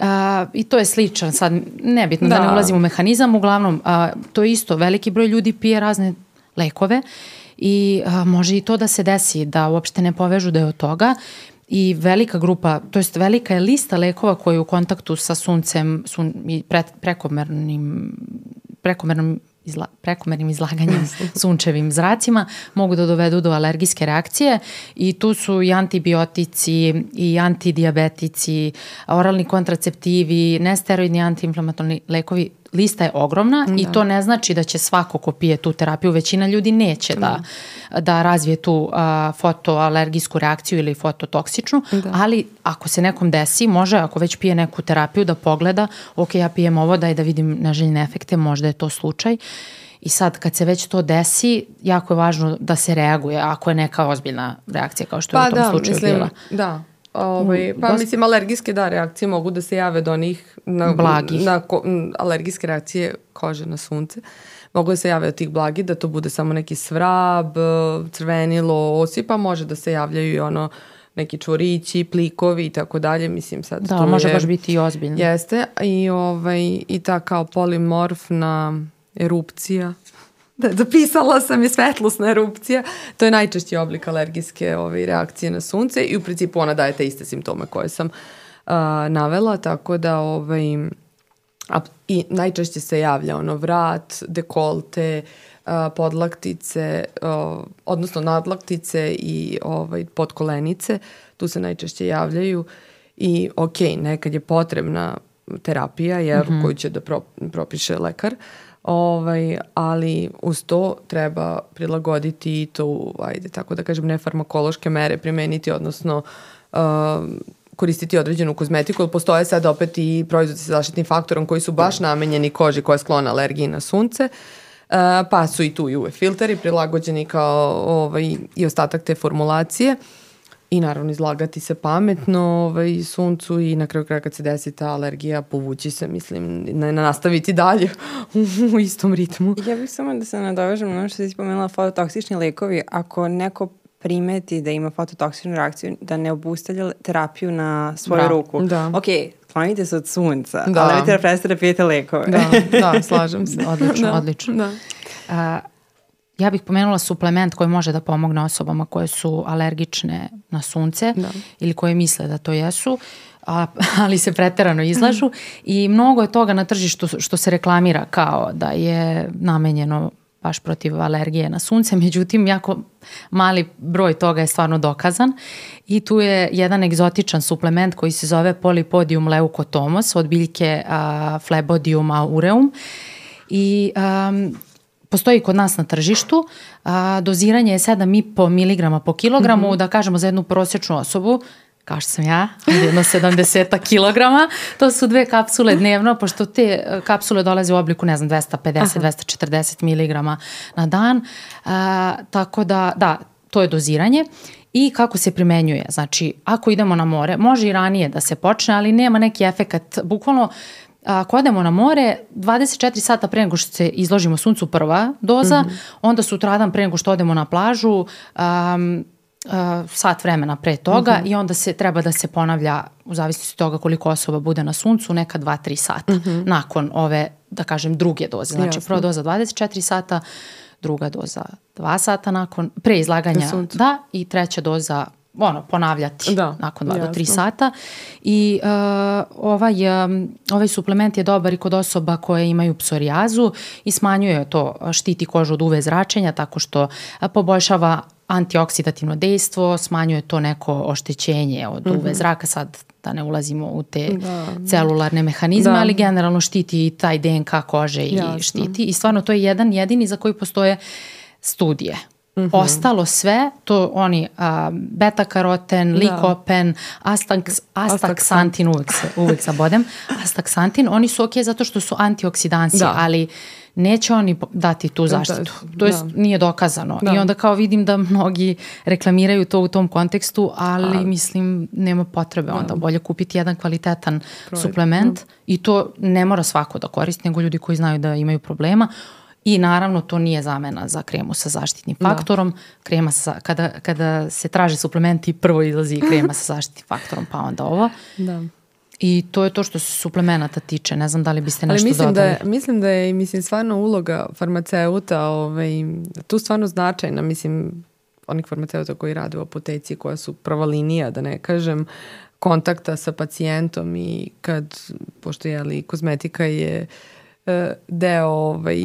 Uh, I to je sličan, sad nebitno da, da ne ulazimo u mehanizam, uglavnom uh, to je isto, veliki broj ljudi pije razne lekove i uh, može i to da se desi, da uopšte ne povežu da je od toga i velika grupa, to jest velika je lista lekova koji u kontaktu sa suncem sun, i pre, prekomernim prekomernom izla, prekomernim izlaganjem sunčevim zracima mogu da dovedu do alergijske reakcije i tu su i antibiotici i antidiabetici, oralni kontraceptivi, nesteroidni antiinflamatorni lekovi lista je ogromna da. i to ne znači da će svako ko pije tu terapiju, većina ljudi neće da, da, da razvije tu a, fotoalergijsku reakciju ili fototoksičnu, da. ali ako se nekom desi, može ako već pije neku terapiju da pogleda, ok, ja pijem ovo daj da vidim neželjene efekte, možda je to slučaj. I sad kad se već to desi, jako je važno da se reaguje ako je neka ozbiljna reakcija kao što je u pa tom da, slučaju mislim, bila. Da, Ove, ovaj, hm, pa Dost... mislim, alergijske da, reakcije mogu da se jave do onih na, blagih. Na, ko, alergijske reakcije kože na sunce. Mogu da se jave od tih blagi, da to bude samo neki svrab, crvenilo, osipa, može da se javljaju i ono neki čvorići, plikovi i tako dalje, mislim sad. Da, to može je, baš biti i ozbiljno. Jeste, i, ovaj, i ta kao polimorfna erupcija Da, zapisala sam je svetlosna erupcija. To je najčešći oblik alergijske ove, ovaj, reakcije na sunce i u principu ona daje te iste simptome koje sam uh, navela, tako da ovaj, a, i najčešće se javlja ono vrat, dekolte, uh, podlaktice, uh, odnosno nadlaktice i ovaj, podkolenice. Tu se najčešće javljaju i ok, nekad je potrebna terapija jer, mm -hmm. koju će da pro, propiše lekar. Uh, Ovaj, ali uz to treba prilagoditi i to, ajde, tako da kažem, nefarmakološke mere primeniti, odnosno uh, koristiti određenu kozmetiku, jer postoje sad opet i proizvodi sa zaštitnim faktorom koji su baš namenjeni koži koja je sklona alergiji na sunce, uh, pa su i tu i UV filteri prilagođeni kao ovaj, i ostatak te formulacije. Uh, I naravno izlagati se pametno ovaj, suncu i na kraju kraja kad se desi ta alergija povući se, mislim, na nastaviti dalje u istom ritmu. Ja bih samo da se nadovežem na ono što si spomenula, fototoksični lekovi. Ako neko primeti da ima fototoksičnu reakciju, da ne obustavlja terapiju na svoju da, ruku. Da. Ok, sklonite se od sunca, da. ali nemojte da prestanete da pijete lekove. Da, da, slažem se. Odlično, da. odlično. Da. A, Ja bih pomenula suplement koji može da pomogne osobama koje su alergične na sunce da. ili koje misle da to jesu, a, ali se preterano izlažu i mnogo je toga na tržištu što se reklamira kao da je namenjeno baš protiv alergije na sunce, međutim jako mali broj toga je stvarno dokazan i tu je jedan egzotičan suplement koji se zove Polypodium leukotomos od biljke a, Phlebodium aureum i um, postoji kod nas na tržištu, a, doziranje je 7,5 mg po kilogramu, mm -hmm. da kažemo za jednu prosječnu osobu, kao što sam ja, jedno 70 kg. to su dve kapsule dnevno, pošto te e, kapsule dolaze u obliku, ne znam, 250, 240 mg na dan, a, tako da, da, to je doziranje i kako se primenjuje. Znači, ako idemo na more, može i ranije da se počne, ali nema neki efekat. Bukvalno, uh, ako odemo na more, 24 sata pre nego što se izložimo suncu prva doza, mm -hmm. onda sutradan pre nego što odemo na plažu, um, uh, sat vremena pre toga mm -hmm. i onda se treba da se ponavlja u zavisnosti toga koliko osoba bude na suncu, neka 2-3 sata mm -hmm. nakon ove, da kažem, druge doze. Znači prva doza 24 sata, druga doza 2 sata nakon, pre izlaganja, suncu. da, i treća doza ono, ponavljati da, nakon 2 do 3 sata. I uh, ovaj, um, ovaj suplement je dobar i kod osoba koje imaju psorijazu i smanjuje to, štiti kožu od UV zračenja tako što uh, poboljšava antioksidativno dejstvo, smanjuje to neko oštećenje od UV mhm. zraka, sad da ne ulazimo u te da. celularne mehanizme, da. ali generalno štiti i taj DNK kože i Jasno. štiti. I stvarno to je jedan jedini za koji postoje studije -hmm. Ostalo sve, to oni a, beta karoten, da. likopen, astaks, astaksantin, uvek, se, uvek zabodem, astaksantin, oni su okej okay zato što su antioksidansi, da. ali neće oni dati tu da, zaštitu. Da, to jest, da. nije dokazano. Da. I onda kao vidim da mnogi reklamiraju to u tom kontekstu, ali A, mislim nema potrebe da. onda bolje kupiti jedan kvalitetan Proid. suplement da. i to ne mora svako da koristi, nego ljudi koji znaju da imaju problema. I naravno to nije zamena za kremu sa zaštitnim da. faktorom. Da. Krema sa, kada, kada se traže suplementi prvo izlazi krema sa zaštitnim faktorom pa onda ovo. Da. I to je to što se suplemenata tiče. Ne znam da li biste nešto Ali mislim dodali. Da je, mislim da je da mislim, stvarno uloga farmaceuta ovaj, tu stvarno značajna. Mislim, onih farmaceuta koji rade u apoteci koja su prva linija, da ne kažem, kontakta sa pacijentom i kad, pošto je ali kozmetika je eh, deo ovaj,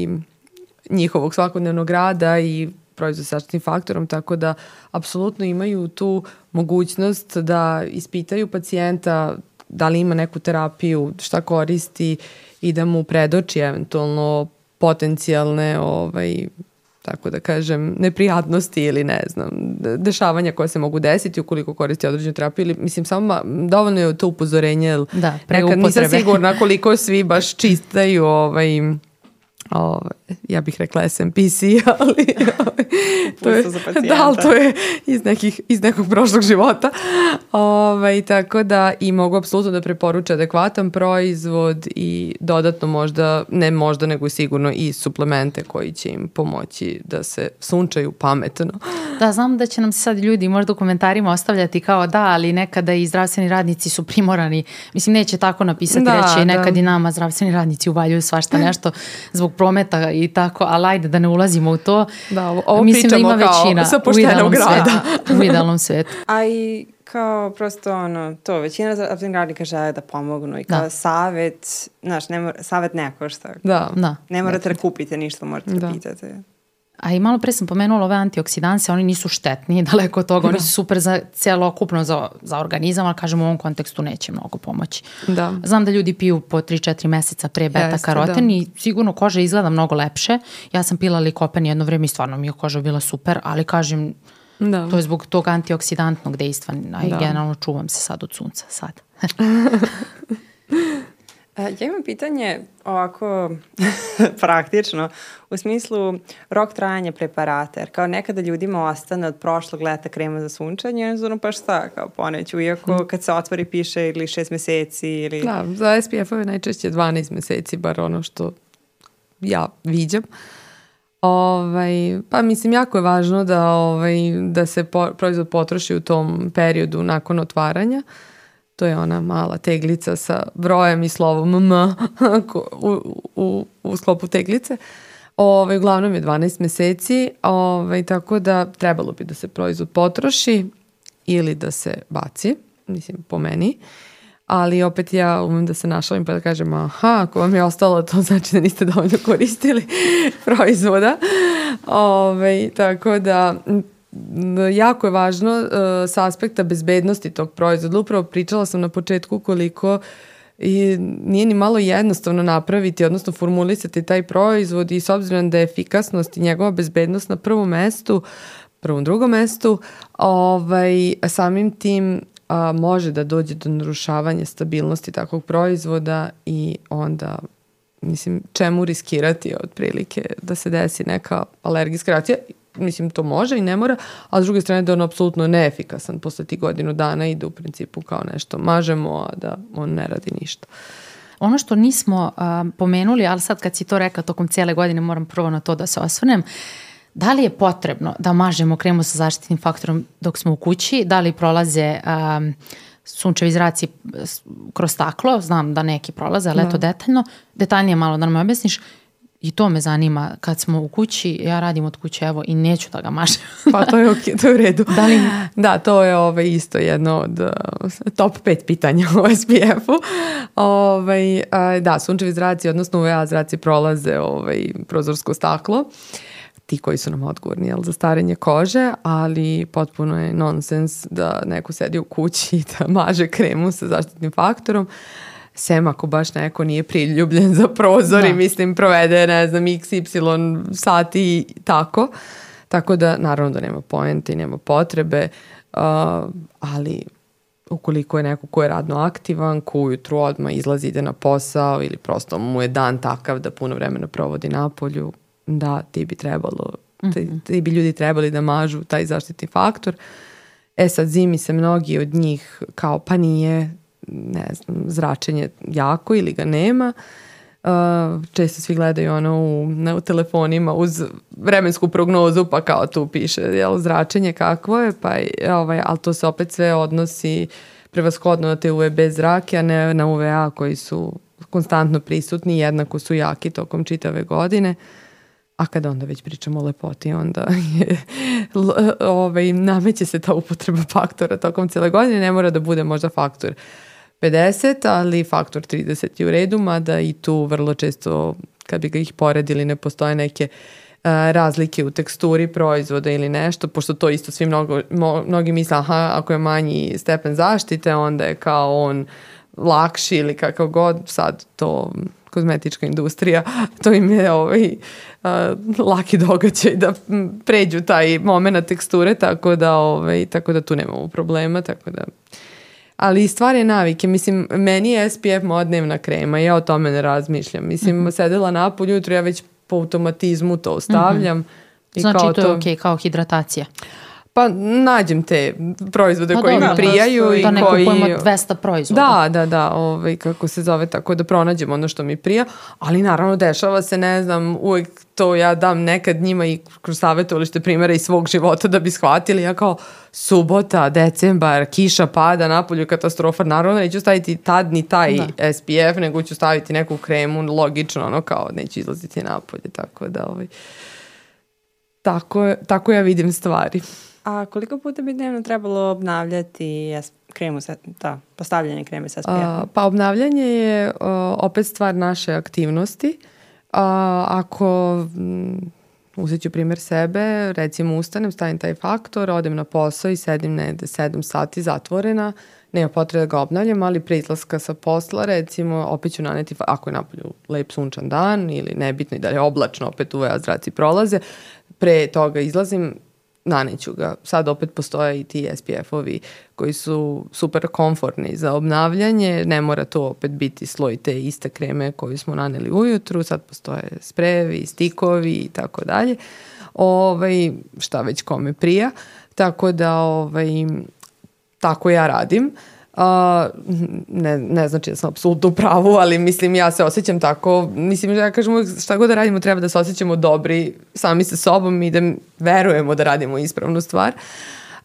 njihovog svakodnevnog rada i proizvod sa sačetnim faktorom, tako da apsolutno imaju tu mogućnost da ispitaju pacijenta da li ima neku terapiju, šta koristi i da mu predoči eventualno potencijalne ovaj, tako da kažem, neprijatnosti ili ne znam, dešavanja koje se mogu desiti ukoliko koristi određenu terapiju ili, mislim, samo dovoljno je to upozorenje, da, nekad nisam sigurna koliko svi baš čistaju ovaj, Ovo, ja bih rekla SMPC, ali to je, da, ali to je iz, nekih, iz nekog prošlog života. Ove, tako da i mogu apsolutno da preporuče adekvatan proizvod i dodatno možda, ne možda nego sigurno i suplemente koji će im pomoći da se sunčaju pametno. Da, znam da će nam se sad ljudi možda u komentarima ostavljati kao da, ali nekada i zdravstveni radnici su primorani. Mislim, neće tako napisati, da, reći da. nekad i nama zdravstveni radnici uvaljuju svašta nešto zbog prometa i tako, ali ajde da ne ulazimo u to. Da, ovo, Mislim da ima kao većina, sa poštenog grada. Svetu, u idealnom svetu. A i kao prosto ono, to, većina zapravo radnika žele da pomognu i kao da. savet, znaš, ne mora, savet ne košta. Da, da. Ne morate da, da kupite ništa, morate da, da pitate. A i malo pre sam pomenula ove antioksidanse, oni nisu štetni, daleko od toga, oni da. su super za celokupno za, za organizam, ali kažem u ovom kontekstu neće mnogo pomoći. Da. Znam da ljudi piju po 3-4 meseca pre beta Jeste, da. karoten da. i sigurno koža izgleda mnogo lepše. Ja sam pila likopen jedno vreme i stvarno mi je koža bila super, ali kažem, da. to je zbog tog antioksidantnog dejstva, a da. generalno čuvam se sad od sunca, sad. E, ja imam pitanje ovako praktično, u smislu rok trajanja preparata, jer kao nekada ljudima ostane od prošlog leta krema za sunčanje, jednostavno pa šta, kao poneću, iako mm. kad se otvori piše ili šest meseci ili... Da, za SPF-ove najčešće 12 meseci, bar ono što ja viđam. Ovaj, pa mislim jako je važno da, ovaj, da se po, proizvod potroši u tom periodu nakon otvaranja. Uh, To je ona mala teglica sa brojem i slovom M u, u, u sklopu teglice. Ovaj, uglavnom je 12 meseci, ovaj, tako da trebalo bi da se proizvod potroši ili da se baci, mislim po meni. Ali opet ja umem da se našalim pa da kažem aha, ako vam je ostalo to znači da niste dovoljno koristili proizvoda. Ove, ovaj, tako da jako je važno uh, e, sa aspekta bezbednosti tog proizvoda. Upravo pričala sam na početku koliko i nije ni malo jednostavno napraviti, odnosno formulisati taj proizvod i s obzirom da je efikasnost i njegova bezbednost na prvom mestu, prvom drugom mestu, ovaj, samim tim a, može da dođe do narušavanja stabilnosti takvog proizvoda i onda mislim, čemu riskirati otprilike da se desi neka alergijska reakcija mislim to može i ne mora, a s druge strane da je on apsolutno neefikasan posle ti godinu dana i da u principu kao nešto mažemo, a da on ne radi ništa. Ono što nismo a, pomenuli, ali sad kad si to rekla tokom cijele godine moram prvo na to da se osvrnem, da li je potrebno da mažemo kremu sa zaštitnim faktorom dok smo u kući, da li prolaze a, sunčevi zraci kroz staklo, znam da neki prolaze, ali da. eto detaljno, detaljnije malo da nam objasniš, I to me zanima. Kad smo u kući, ja radim od kuće, evo, i neću da ga mašem. pa to je, okay, to je u redu. Da, li... da to je ove, ovaj, isto jedno od uh, top 5 pitanja u SPF-u. Ove, ovaj, a, da, sunčevi zraci, odnosno UVA zraci prolaze ovaj, prozorsko staklo ti koji su nam odgovorni jel, za starenje kože, ali potpuno je nonsens da neko sedi u kući i da maže kremu sa zaštitnim faktorom. Uh, sem ako baš neko nije priljubljen za prozor da. i mislim provede, ne znam, x, y sati i tako. Tako da, naravno da nema poente i nema potrebe, uh, ali ukoliko je neko ko je radno aktivan, ko ujutru odmah izlazi, ide na posao ili prosto mu je dan takav da puno vremena provodi na polju, da, ti bi trebalo, ti, mhm. ti bi ljudi trebali da mažu taj zaštitni faktor. E sad zimi se mnogi od njih kao pa nije, ne znam, zračenje jako ili ga nema. Uh, često svi gledaju ono u, ne, u telefonima uz vremensku prognozu pa kao tu piše jel, zračenje kakvo je, pa, ovaj, ali to se opet sve odnosi prevashodno na te UVB e zrake, a ne na UVA koji su konstantno prisutni i jednako su jaki tokom čitave godine. A kada onda već pričamo o lepoti, onda je, ovaj, nameće se ta upotreba faktora tokom cele godine, ne mora da bude možda faktor 50, ali faktor 30 je u redu, mada i tu vrlo često kad bi ga ih poredili ne postoje neke razlike u teksturi proizvoda ili nešto, pošto to isto svi mnogo, mnogi misle, aha, ako je manji stepen zaštite, onda je kao on lakši ili kakav god, sad to kozmetička industrija, to im je ovaj, a, laki događaj da pređu taj moment teksture, tako da, ovaj, tako da tu nemamo problema, tako da ali stvar je navike. Mislim, meni je SPF moja dnevna krema, ja o tome ne razmišljam. Mislim, mm -hmm. sedela napolju, jutro ja već po automatizmu to stavljam. Mm -hmm. I znači kao to je okej okay, kao hidratacija pa nađem te proizvode pa, koji dobro, mi prijaju da, i da ne koji... kupujemo 200 proizvoda. Da, da, da, ovaj, kako se zove, tako da pronađem ono što mi prija, ali naravno dešava se, ne znam, uvek to ja dam nekad njima i kroz savjetovalište primere iz svog života da bi shvatili, ja kao subota, decembar, kiša pada, napolju katastrofa, naravno neću staviti tad ni taj da. SPF, nego ću staviti neku kremu, logično, ono kao neću izlaziti napolje, tako da ovaj... Tako, tako ja vidim stvari. A koliko puta bi dnevno trebalo obnavljati kremu sa, da, postavljanje kreme sa SPF-om? Pa obnavljanje je a, opet stvar naše aktivnosti. A, ako m, mm, uzet ću primjer sebe, recimo ustanem, stavim taj faktor, odem na posao i sedim na 7 sati zatvorena, nema potrebe da ga obnavljam, ali pre izlaska sa posla, recimo, opet ću naneti, ako je napolju lep sunčan dan ili nebitno i da je oblačno, opet UV zraci prolaze, pre toga izlazim, naneću ga. Sad opet postoje i ti SPF-ovi koji su super komfortni za obnavljanje, ne mora to opet biti sloj te iste kreme koju smo naneli ujutru, sad postoje sprejevi, stikovi i tako dalje. Ovaj, šta već kome prija. Tako da ovaj, tako ja radim. Uh, A, ne, ne znači da sam apsolutno u pravu, ali mislim ja se osjećam tako, mislim ja kažem uvek šta god da radimo treba da se osjećamo dobri sami sa sobom i da verujemo da radimo ispravnu stvar. Uh,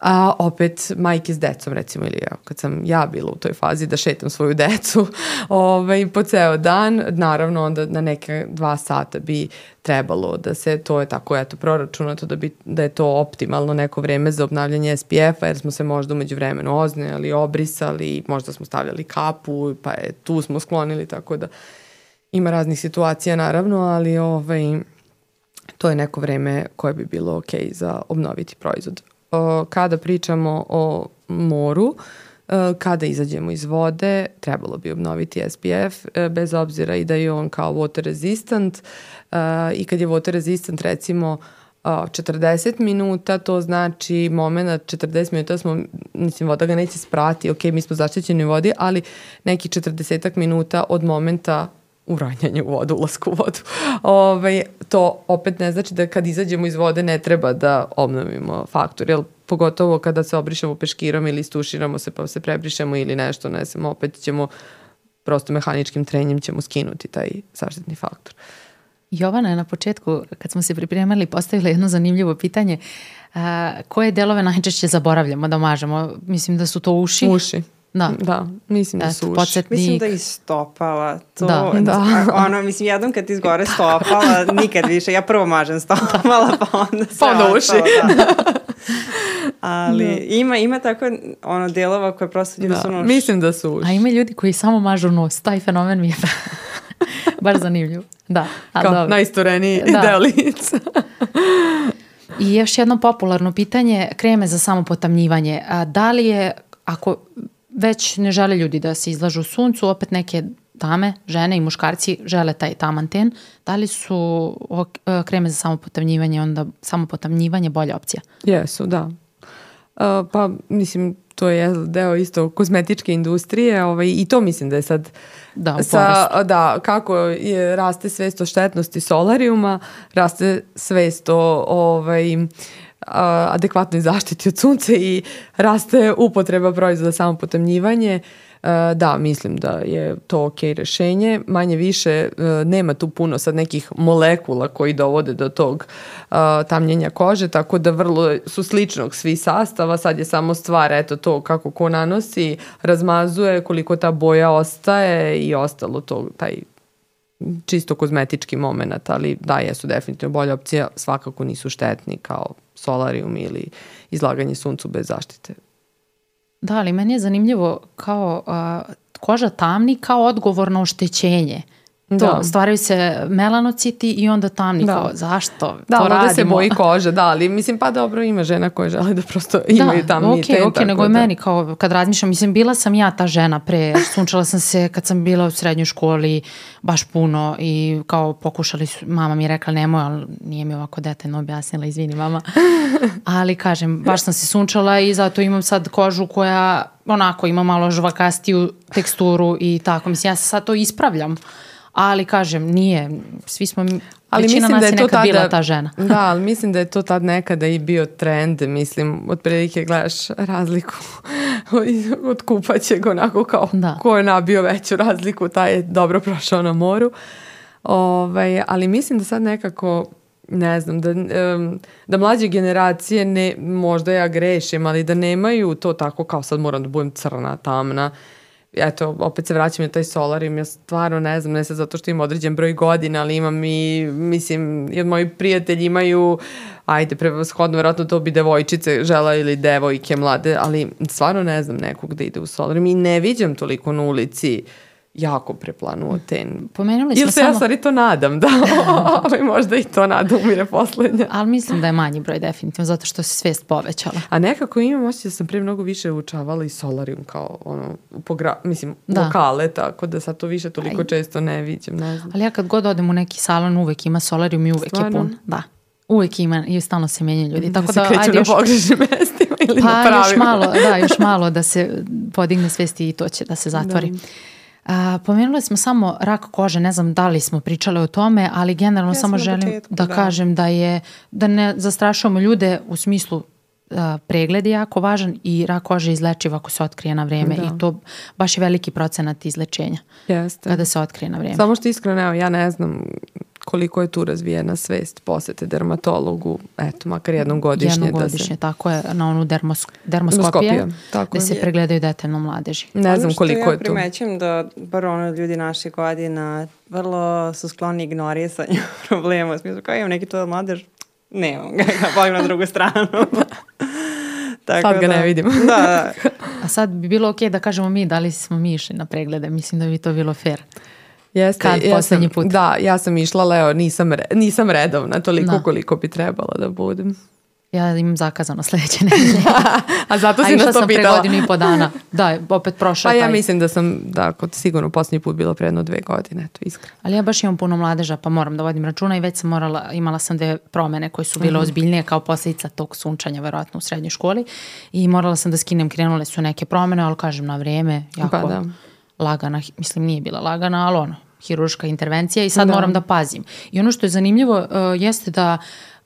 a opet majke s decom recimo ili ja, kad sam ja bila u toj fazi da šetam svoju decu ovaj, po ceo dan, naravno onda na neke dva sata bi trebalo da se, to je tako eto proračunato da, bi, da je to optimalno neko vreme za obnavljanje SPF-a jer smo se možda umeđu vremenu oznojali, obrisali, možda smo stavljali kapu pa je, tu smo sklonili tako da ima raznih situacija naravno, ali ovaj, to je neko vreme koje bi bilo ok za obnoviti proizvod kada pričamo o moru, kada izađemo iz vode, trebalo bi obnoviti SPF, e, bez obzira i da je on kao water resistant e, i kad je water resistant recimo 40 minuta, to znači moment 40 minuta smo, mislim, voda ga neće sprati, ok, mi smo zaštićeni u vodi, ali neki 40 minuta od momenta u u vodu, ulazku u vodu. Ove, ovaj, to opet ne znači da kad izađemo iz vode ne treba da obnovimo faktor, jel pogotovo kada se obrišemo peškirom ili istuširamo se pa se prebrišemo ili nešto nesemo, opet ćemo prosto mehaničkim trenjem ćemo skinuti taj zaštitni faktor. Jovana je na početku, kad smo se pripremali, postavila jedno zanimljivo pitanje. A, koje delove najčešće zaboravljamo da mažemo? Mislim da su to uši. Uši, Da. Da, mislim da su uši. Mislim da i stopala. To, da. da. ono, mislim, jednom kad izgore stopala, nikad više. Ja prvo mažem stopala, pa onda sve Pa onda uši. da. Ali da. ima, ima tako ono delova koje prosto ljudi da. su noš. Mislim da su uši. A ima ljudi koji samo mažu nos. Taj fenomen mi je baš zanimljiv. Da. A, Kao dobro. najistoreniji da. deo I još jedno popularno pitanje, kreme za samopotamnjivanje. A, da li je, ako već ne žele ljudi da se izlažu suncu, opet neke dame, žene i muškarci žele taj taman ten, da li su e, kreme za samopotamnjivanje onda samopotamnjivanje bolja opcija? Jesu, da. Uh, pa mislim to je deo isto kozmetičke industrije ovaj, i to mislim da je sad da, sa, da, kako je, raste svest o štetnosti solariuma, raste svest o ovaj, adekvatnoj zaštiti od sunca i raste upotreba proizvoda samo potamnjivanje. E, da, mislim da je to ok rešenje. Manje više e, nema tu puno sad nekih molekula koji dovode do tog e, tamnjenja kože, tako da vrlo su sličnog svi sastava. Sad je samo stvar eto to kako ko nanosi, razmazuje koliko ta boja ostaje i ostalo to, taj čisto kozmetički moment, ali da, jesu definitivno bolje opcije, svakako nisu štetni kao solarium ili izlaganje suncu bez zaštite. Da, ali meni je zanimljivo kao a, koža tamni kao odgovor na oštećenje. Mm Da. To, da. stvaraju se melanociti i onda tamni da. kao, zašto da, to radimo? Da, se boji kože, da, ali mislim pa dobro ima žena koje žele da prosto da, imaju da, tamni okay, ten. Da, okej, nego da. meni kao kad razmišljam, mislim bila sam ja ta žena pre, sunčala sam se kad sam bila u srednjoj školi baš puno i kao pokušali su, mama mi je rekla nemoj, ali nije mi ovako detaljno objasnila, izvini mama. Ali kažem, baš sam se sunčala i zato imam sad kožu koja onako ima malo žvakastiju teksturu i tako. Mislim, ja sad to ispravljam ali kažem, nije, svi smo, ali većina mislim da nas da je, je to nekad tada, bila ta žena. da, ali mislim da je to tad nekada i bio trend, mislim, otprilike gledaš razliku od kupaćeg, onako kao da. ko je nabio veću razliku, taj je dobro prošao na moru. Ovaj, ali mislim da sad nekako ne znam, da, da mlađe generacije ne, možda ja grešim, ali da nemaju to tako kao sad moram da budem crna, tamna eto, opet se vraćam na taj solarium, ja stvarno ne znam, ne sad zato što imam određen broj godina, ali imam i, mislim, i od mojih prijatelji imaju, ajde, prevashodno, verovatno to bi devojčice žela ili devojke mlade, ali stvarno ne znam nekog da ide u solarium i ne viđam toliko na ulici uh, jako preplanuo ten. Pomenuli smo Ili se samo... ja stvari to nadam, da. Ali možda i to nada umire poslednja. Ali mislim da je manji broj definitivno, zato što se svest povećala. A nekako imam osjećaj da sam pre mnogo više učavala i solarium kao ono, pogra... mislim, da. lokale, tako da sad to više toliko Aj. često ne vidim, ne znam. Ali ja kad god odem u neki salon, uvek ima solarium i uvek Stvarno? je pun. Da. Uvek ima i stalno se menjaju ljudi. Da tako da, da se ajde još... na pogrešnim mestima ili pa, na pravima. još malo, da, još malo da se podigne svesti i to će da se zatvori. Da. A, pomenuli smo samo rak kože, ne znam da li smo pričale o tome, ali generalno ja samo želim početku, da, da kažem da je, da ne zastrašujemo ljude u smislu a, pregled je jako važan i rak kože izlečiv ako se otkrije na vreme da. i to baš je veliki procenat izlečenja Jeste. kada se otkrije na vreme. Samo što iskreno, evo, ja ne znam koliko je tu razvijena svest posete dermatologu, eto, makar jednom godišnje. Jednom godišnje, da se... tako je, na onu dermos, dermoskopiju, tako da je. se pregledaju detaljno mladeži. Ne znam koliko je tu. Ono što ja primećujem da, bar ono ljudi naše godina, vrlo su skloni ignorisanju problema, u smislu kao imam neki to mladež, nemam ga, ga volim na drugu stranu. Tako sad ga da. ne vidimo. da, da. A sad bi bilo okej okay da kažemo mi da li smo mi išli na preglede. Mislim da bi to bilo fair. Jeste, Kad ja poslednji put? Da, ja sam išla, Leo, nisam, re, nisam redovna toliko da. koliko bi trebala da budem. Ja imam zakazano sledeće nedelje. A zato si nas to sam pitala. pre godinu i po dana. Da, opet prošao pa taj. Pa ja mislim da sam, da, kod sigurno poslednji put bilo pre jedno dve godine, to iskreno. Ali ja baš imam puno mladeža, pa moram da vodim računa i već sam morala, imala sam dve promene koje su bile mm ozbiljnije kao posljedica tog sunčanja, verovatno, u srednjoj školi. I morala sam da skinem, krenule su neke promene, ali kažem na vreme, pa jako... Pa da lagana, mislim nije bila lagana, ali ono, hiruška intervencija i sad da. moram da pazim. I ono što je zanimljivo uh, jeste da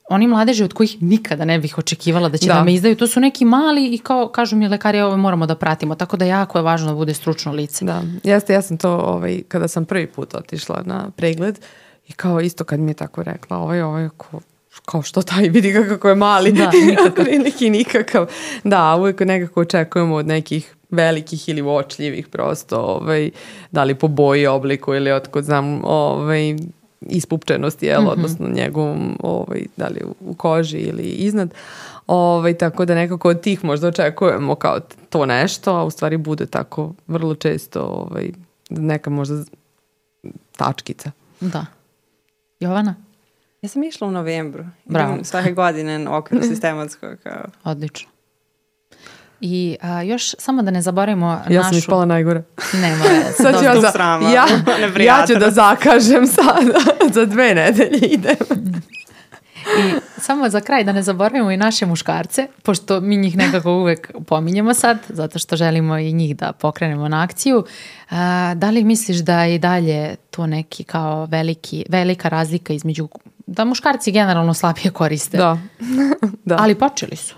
oni mladeži od kojih nikada ne bih očekivala da će da, da me izdaju, to su neki mali i kao kažu mi lekari ovo moramo da pratimo, tako da jako je važno da bude stručno lice. Da, jeste, ja sam to ovaj, kada sam prvi put otišla na pregled i kao isto kad mi je tako rekla ovaj, ovaj, ko, kao što taj vidi kako je mali. Da, nikakav. Neki nikakav. Da, uvek nekako očekujemo od nekih velikih ili vočljivih prosto, ovaj, da li po boji obliku ili otko znam, ovaj, ispupčenosti, jel, mm -hmm. odnosno njegovom, ovaj, da li u koži ili iznad. Ovaj, tako da nekako od tih možda očekujemo kao to nešto, a u stvari bude tako vrlo često ovaj, neka možda tačkica. Da. Jovana? Ja sam išla u novembru. Bravo. Idem svake godine na okvir sistematsko. Kao... Odlično. I a, još samo da ne zaboravimo ja našu... Ja sam ispala najgore. Nema. sad ću ja, za... ja, ja ću da zakažem sada. za dve nedelje idem. I samo za kraj da ne zaboravimo i naše muškarce, pošto mi njih nekako uvek pominjemo sad, zato što želimo i njih da pokrenemo na akciju. A, da li misliš da je i dalje to neki kao veliki, velika razlika između da muškarci generalno slabije koriste? Da. da. Ali počeli su.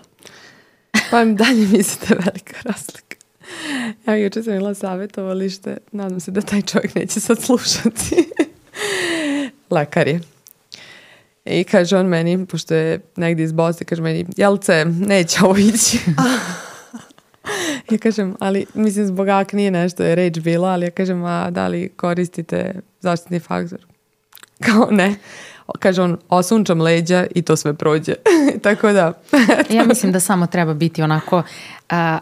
Pa mi dalje mislite velika razlika. Ja juče sam imala savjetovalište, nadam se da taj čovjek neće sad slušati. Lekar je. I kaže on meni, pošto je negdje iz Bosne, kaže meni, jelce, neće ovo ići. ja kažem, ali mislim zbogak nije nešto, je reč bila, ali ja kažem, a da li koristite zaštitni faktor? Kao ne kaže on, osunčam leđa i to sve prođe. Tako da. ja mislim da samo treba biti onako uh,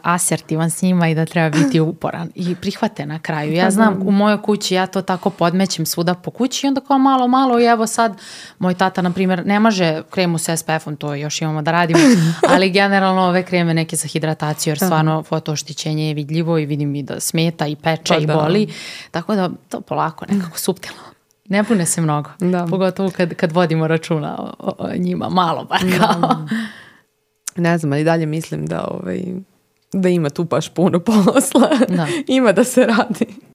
asertivan s njima i da treba biti uporan. I prihvate na kraju. Ja pa znam, da. u mojoj kući ja to tako podmećem svuda po kući i onda kao malo, malo i evo sad, moj tata, na primjer, ne može kremu sa SPF-om, to još imamo da radimo, ali generalno ove kreme neke za hidrataciju, jer da. stvarno fotooštićenje je vidljivo i vidim i da smeta i peče pa, i da. boli. Da. Tako da to polako, nekako suptilno. Ne pune se mnogo. Da. Pogotovo kad, kad vodimo računa o, o, o njima, malo bar da. kao. Da. Ne znam, ali dalje mislim da, ovaj, da ima tu baš puno posla. Da. ima da se radi.